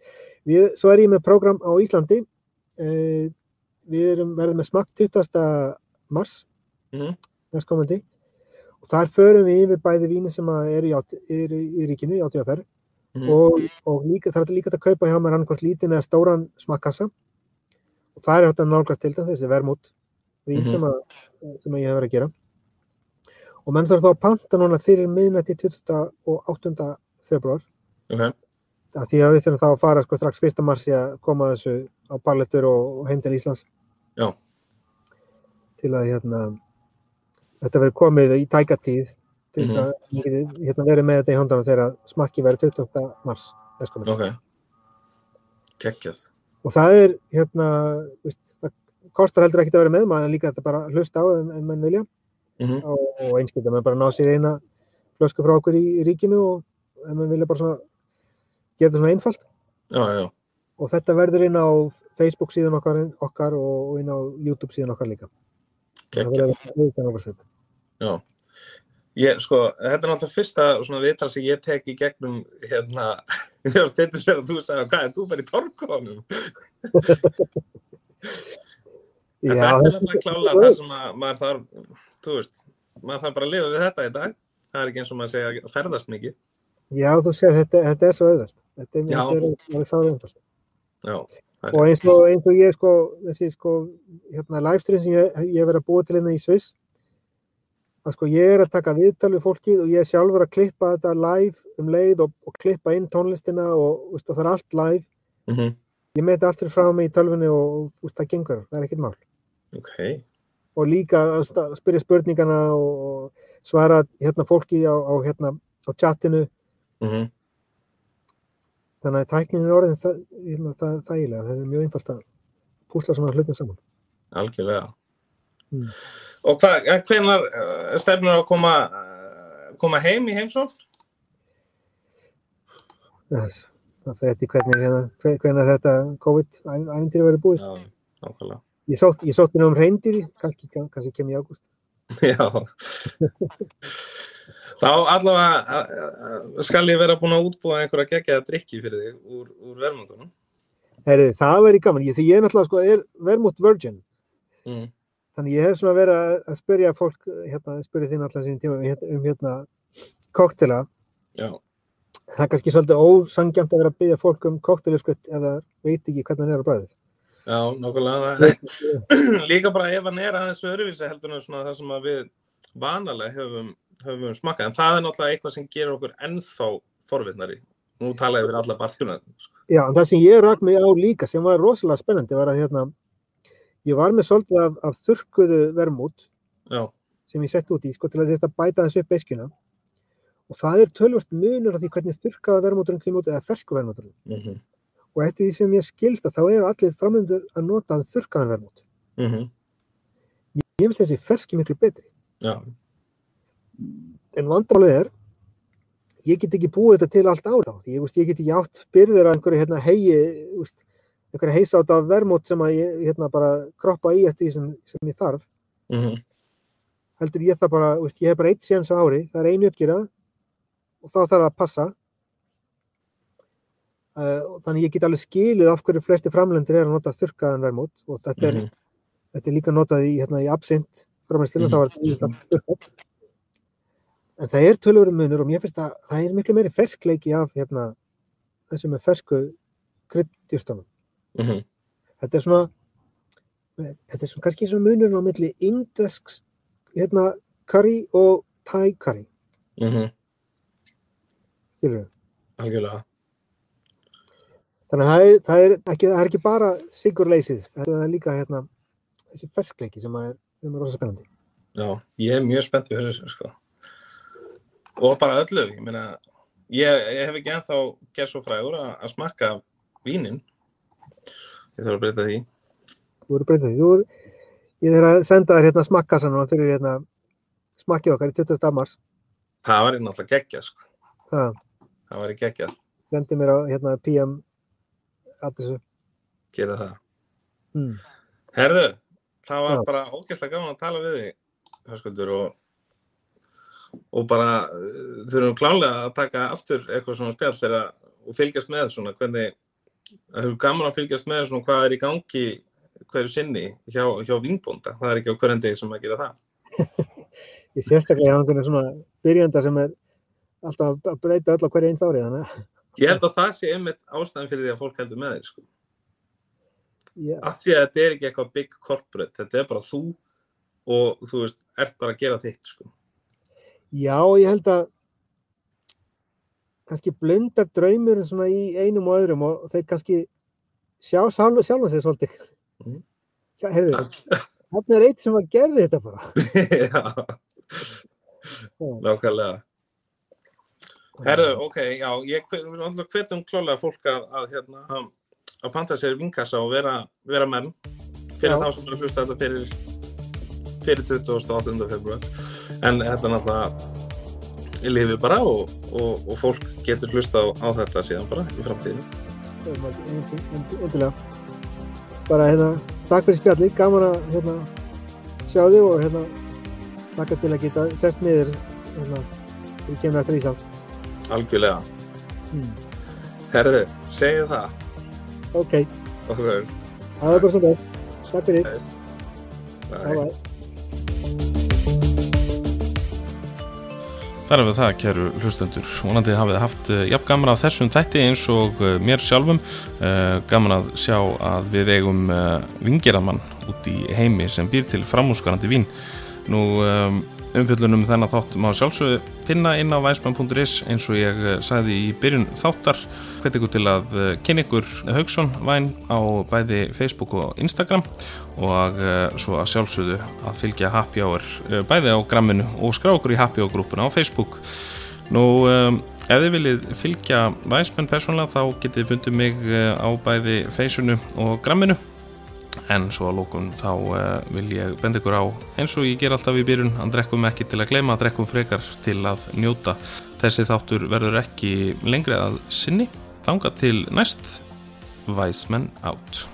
Svo er ég með program á Íslandi, uh, við erum verðum með smakt 20. mars Mhm. næstkomandi og þar förum við yfir bæði víni sem að eru í, eru í ríkinu í átíðaferð Mhm. og, og líka, það er líka að kaupa hjá mér annarkvæmt lítinn eða stóran smakkassa og það er að nálgast til þess þessi vermút vín Mhm. sem, að, sem að ég hef verið að gera og menn þarf þá að panta núna fyrir miðnætti 28. februar Ok, að því að við þurfum þá að fara sko strax 1. mars í að koma þessu á pallettur og, og heim til Íslands Já. til að hérna þetta verður komið í tækatíð til þess að mm -hmm. hérna, verið með þetta í hondanum þegar smakki verið 28. mars ok geggjað og það er hérna veist, það kostar heldur ekki að vera með maður líka þetta bara hlusta á en, en mann vilja mm -hmm. og, og einskilta maður bara ná sér eina flösku frá okkur í, í ríkinu og en mann vilja bara svona gera þetta svona einfalt. Já, já. og þetta verður inn á Facebook síðan okkar, okkar og inn á YouTube síðan okkar líka. Geggjað já. Ég, sko, þetta er náttúrulega fyrsta svona viðtal sem ég tek í gegnum hérna, ég var styrnir þegar þú sagði hvað er þú bara í torkónum þetta er náttúrulega klála það sem að, maður þarf þú veist, maður þarf bara að lifa við þetta í dag. Það er ekki eins og maður segja að ferðast mikið Já, þú sér, þetta, þetta er svo auðvöld þetta er mjög sáðum og eins og, eins og ég sko, þessi sko hérna livestream sem ég, ég verið að búa til hérna í Sviss að sko ég er að taka viðtal við fólkið og ég er sjálfur að klippa þetta live um leið og, og klippa inn tónlistina og, veist, og það er allt live. Mm -hmm. ég meti allt fyrir frá mig í tölfunni og veist, það gengur, það er ekkert mál. Okay. og líka að spyrja spurningana og svara hérna fólki á, á, hérna, á chatinu mm -hmm. þannig að tæknin er orðin það, hérna, það, þægilega, það er mjög einfalt að púsla svona hlutin saman Algjörlega mm. Og hvernar uh, stefnur að koma, uh, koma heim í heimsól? Það, það fyrir eftir hvernig hérna, hvernig þetta COVID-ævindri verið búið. Já, nákvæmlega. Ég sótti sótt um reyndir, kannski, kannski kem í ágúst. Já. Þá allavega skal ég vera búin að útbúa einhverja gegjaða drikki fyrir þig úr, úr vermúðunum. Herri, það verður gaman. Ég, ég er náttúrulega, sko, er vermútt virgin. Mm. Þannig ég hef svona verið að spyrja fólk, hérna, spyrja þín alltaf sín tíma um hérna koktela. Já. Það er kannski svolítið ósangjamt að vera að byggja fólk um kokteluskutt ef það veit ekki hvernig hann er á bræðið. Já, nokkulega. Líka bara ef hann er aðeins öðruvísi heldur en það sem við vanalega höfum, höfum smakað. En það er náttúrulega eitthvað sem gerur okkur ennþá forvittnari. Nú tala ég fyrir alla barþjónar. Já, en það sem ég rak mig á líka sem var rosalega spennandi var að hérna ég var með svolítið af, af þurrkuðu vermút Já. sem ég sett út í sko til að þetta bæta þessu upp beskjuna og það er tölvört munur af því hvernig þurrkaða vermúturinn kemur út eða fersku vermúturinn mm -hmm. og eftir því sem ég skilst að þá eru allir framöndur að nota þurrkaðan vermút mm -hmm. ég finnst þessi ferski miklu betri Já. En vandamálið er ég get ekki búið þetta til allt árið á því ég, ég get ekki átt byrðir að einhverju hérna, hegi einhverja heisátt af vermót sem að ég hérna bara kroppa í eftir því sem, sem ég þarf mm -hmm. heldur ég það bara, veist, ég hef bara eitt séns á ári, það er einu uppgjera og þá þarf það að passa uh, þannig ég get alveg skilið af hverju flesti framlendir er að nota þurkaðan vermót og þetta er, mm -hmm. þetta er líka notað í, hérna, í absint framhengslinu, mm -hmm. það var þurkað en það er tölurinn munur og mér finnst að það er miklu meiri ferskleiki af hérna, þessum með fersku kryddjúrstanum Mm -hmm. Þetta er svona, þetta er svona kannski svona munurinn á milli indesks hérna curry og thai curry. Mm -hmm. Skilur þau? Algjörlega. Þannig að það er, það er, ekki, það er ekki bara sigurleysið, það er líka hérna þessi ferskleiki sem er, sem er rosa spennandi. Já, ég er mjög spenntið fyrir þessu sko. Og bara öllu, ég meina, ég, ég hef ekki ennþá gert svo frægur að, að smakka vínin Ég þarf að breyta því. Þú voru breyta því. Voru, ég þarf að senda þér hérna smakkasan og fyrir hérna smakkið okkar í 20. mars. Það var í náttúrulega geggjað sko. Það. Það var í geggjað. Sendi mér á hérna PM adressu. Gera það. Mm. Herðu, það var Já. bara ógeðslega gaman að tala við þig, hörskuldur, og og bara uh, þurfum klálega að taka aftur eitthvað svona spjall þegar og fylgjast með svona hvernig það hefur gaman að fylgjast með svona hvað er í gangi hverju sinni hjá, hjá vingbónda það er ekki á hverjum degi sem að gera það Ég sérstaklega á einhvern svona byrjanda sem er alltaf að breyta öll á hverju einn þári þannig Ég held að það sé einmitt ástæðan fyrir því að fólk heldur með þér sko. yeah. af því að þetta er ekki eitthvað big corporate þetta er bara þú og þú veist, ert bara að gera þitt sko. Já, ég held að kannski blundar draumur svona í einum og öðrum og þeir kannski sjá sjálf, sjálfa sig svolítið. Mm. heyrðu, hann er eitt sem að gerði þetta bara. Nákvæmlega. Herðu, ok, já, ég hvetum klálega fólk að, að, hérna, að panta sér vinkassa og vera, vera menn fyrir já. þá sem eru hlusta þetta fyrir, fyrir 28. februar. En þetta er náttúrulega lifið bara og, og, og fólk getur hlusta á, á þetta síðan bara í framtíðinu. Bara hérna, takk fyrir spjalli, gaman að hérna, sjá þig og hérna, takk til að geta sest með þér hérna, fyrir kemur eftir Íslands algjörlega mm. Herðu, segju það Ok okay. Það er bara svona Takk fyrir Bye bye Þar er við það, kæru hlustendur. Vonandi hafið haft uh, jafn gaman af þessum þætti eins og uh, mér sjálfum. Uh, gaman að sjá að við eigum vingeraðmann út í heimi sem býr til framhúsgarandi vín. Nú, um, umfjöldunum þennan þátt má sjálfsögðu finna inn á vænsmann.is eins og ég eh, sagði í byrjun þáttar. Hveti ykkur til að eh, kynna ykkur Haugsson væn á bæði Facebook og Instagram og eh, svo að sjálfsögðu að fylgja Happy Hour bæði á gramminu og skrá okkur í Happy Hour grúpuna á Facebook. Nú ef þið viljið fylgja vænsmann persónlega þá getið fundið mig á bæði Faceunu og gramminu en svo að lókun þá uh, vil ég benda ykkur á eins og ég ger alltaf í byrjun að drekkum ekki til að gleyma, að drekkum frekar til að njóta. Þessi þáttur verður ekki lengri að sinni. Þanga til næst Væsmenn átt.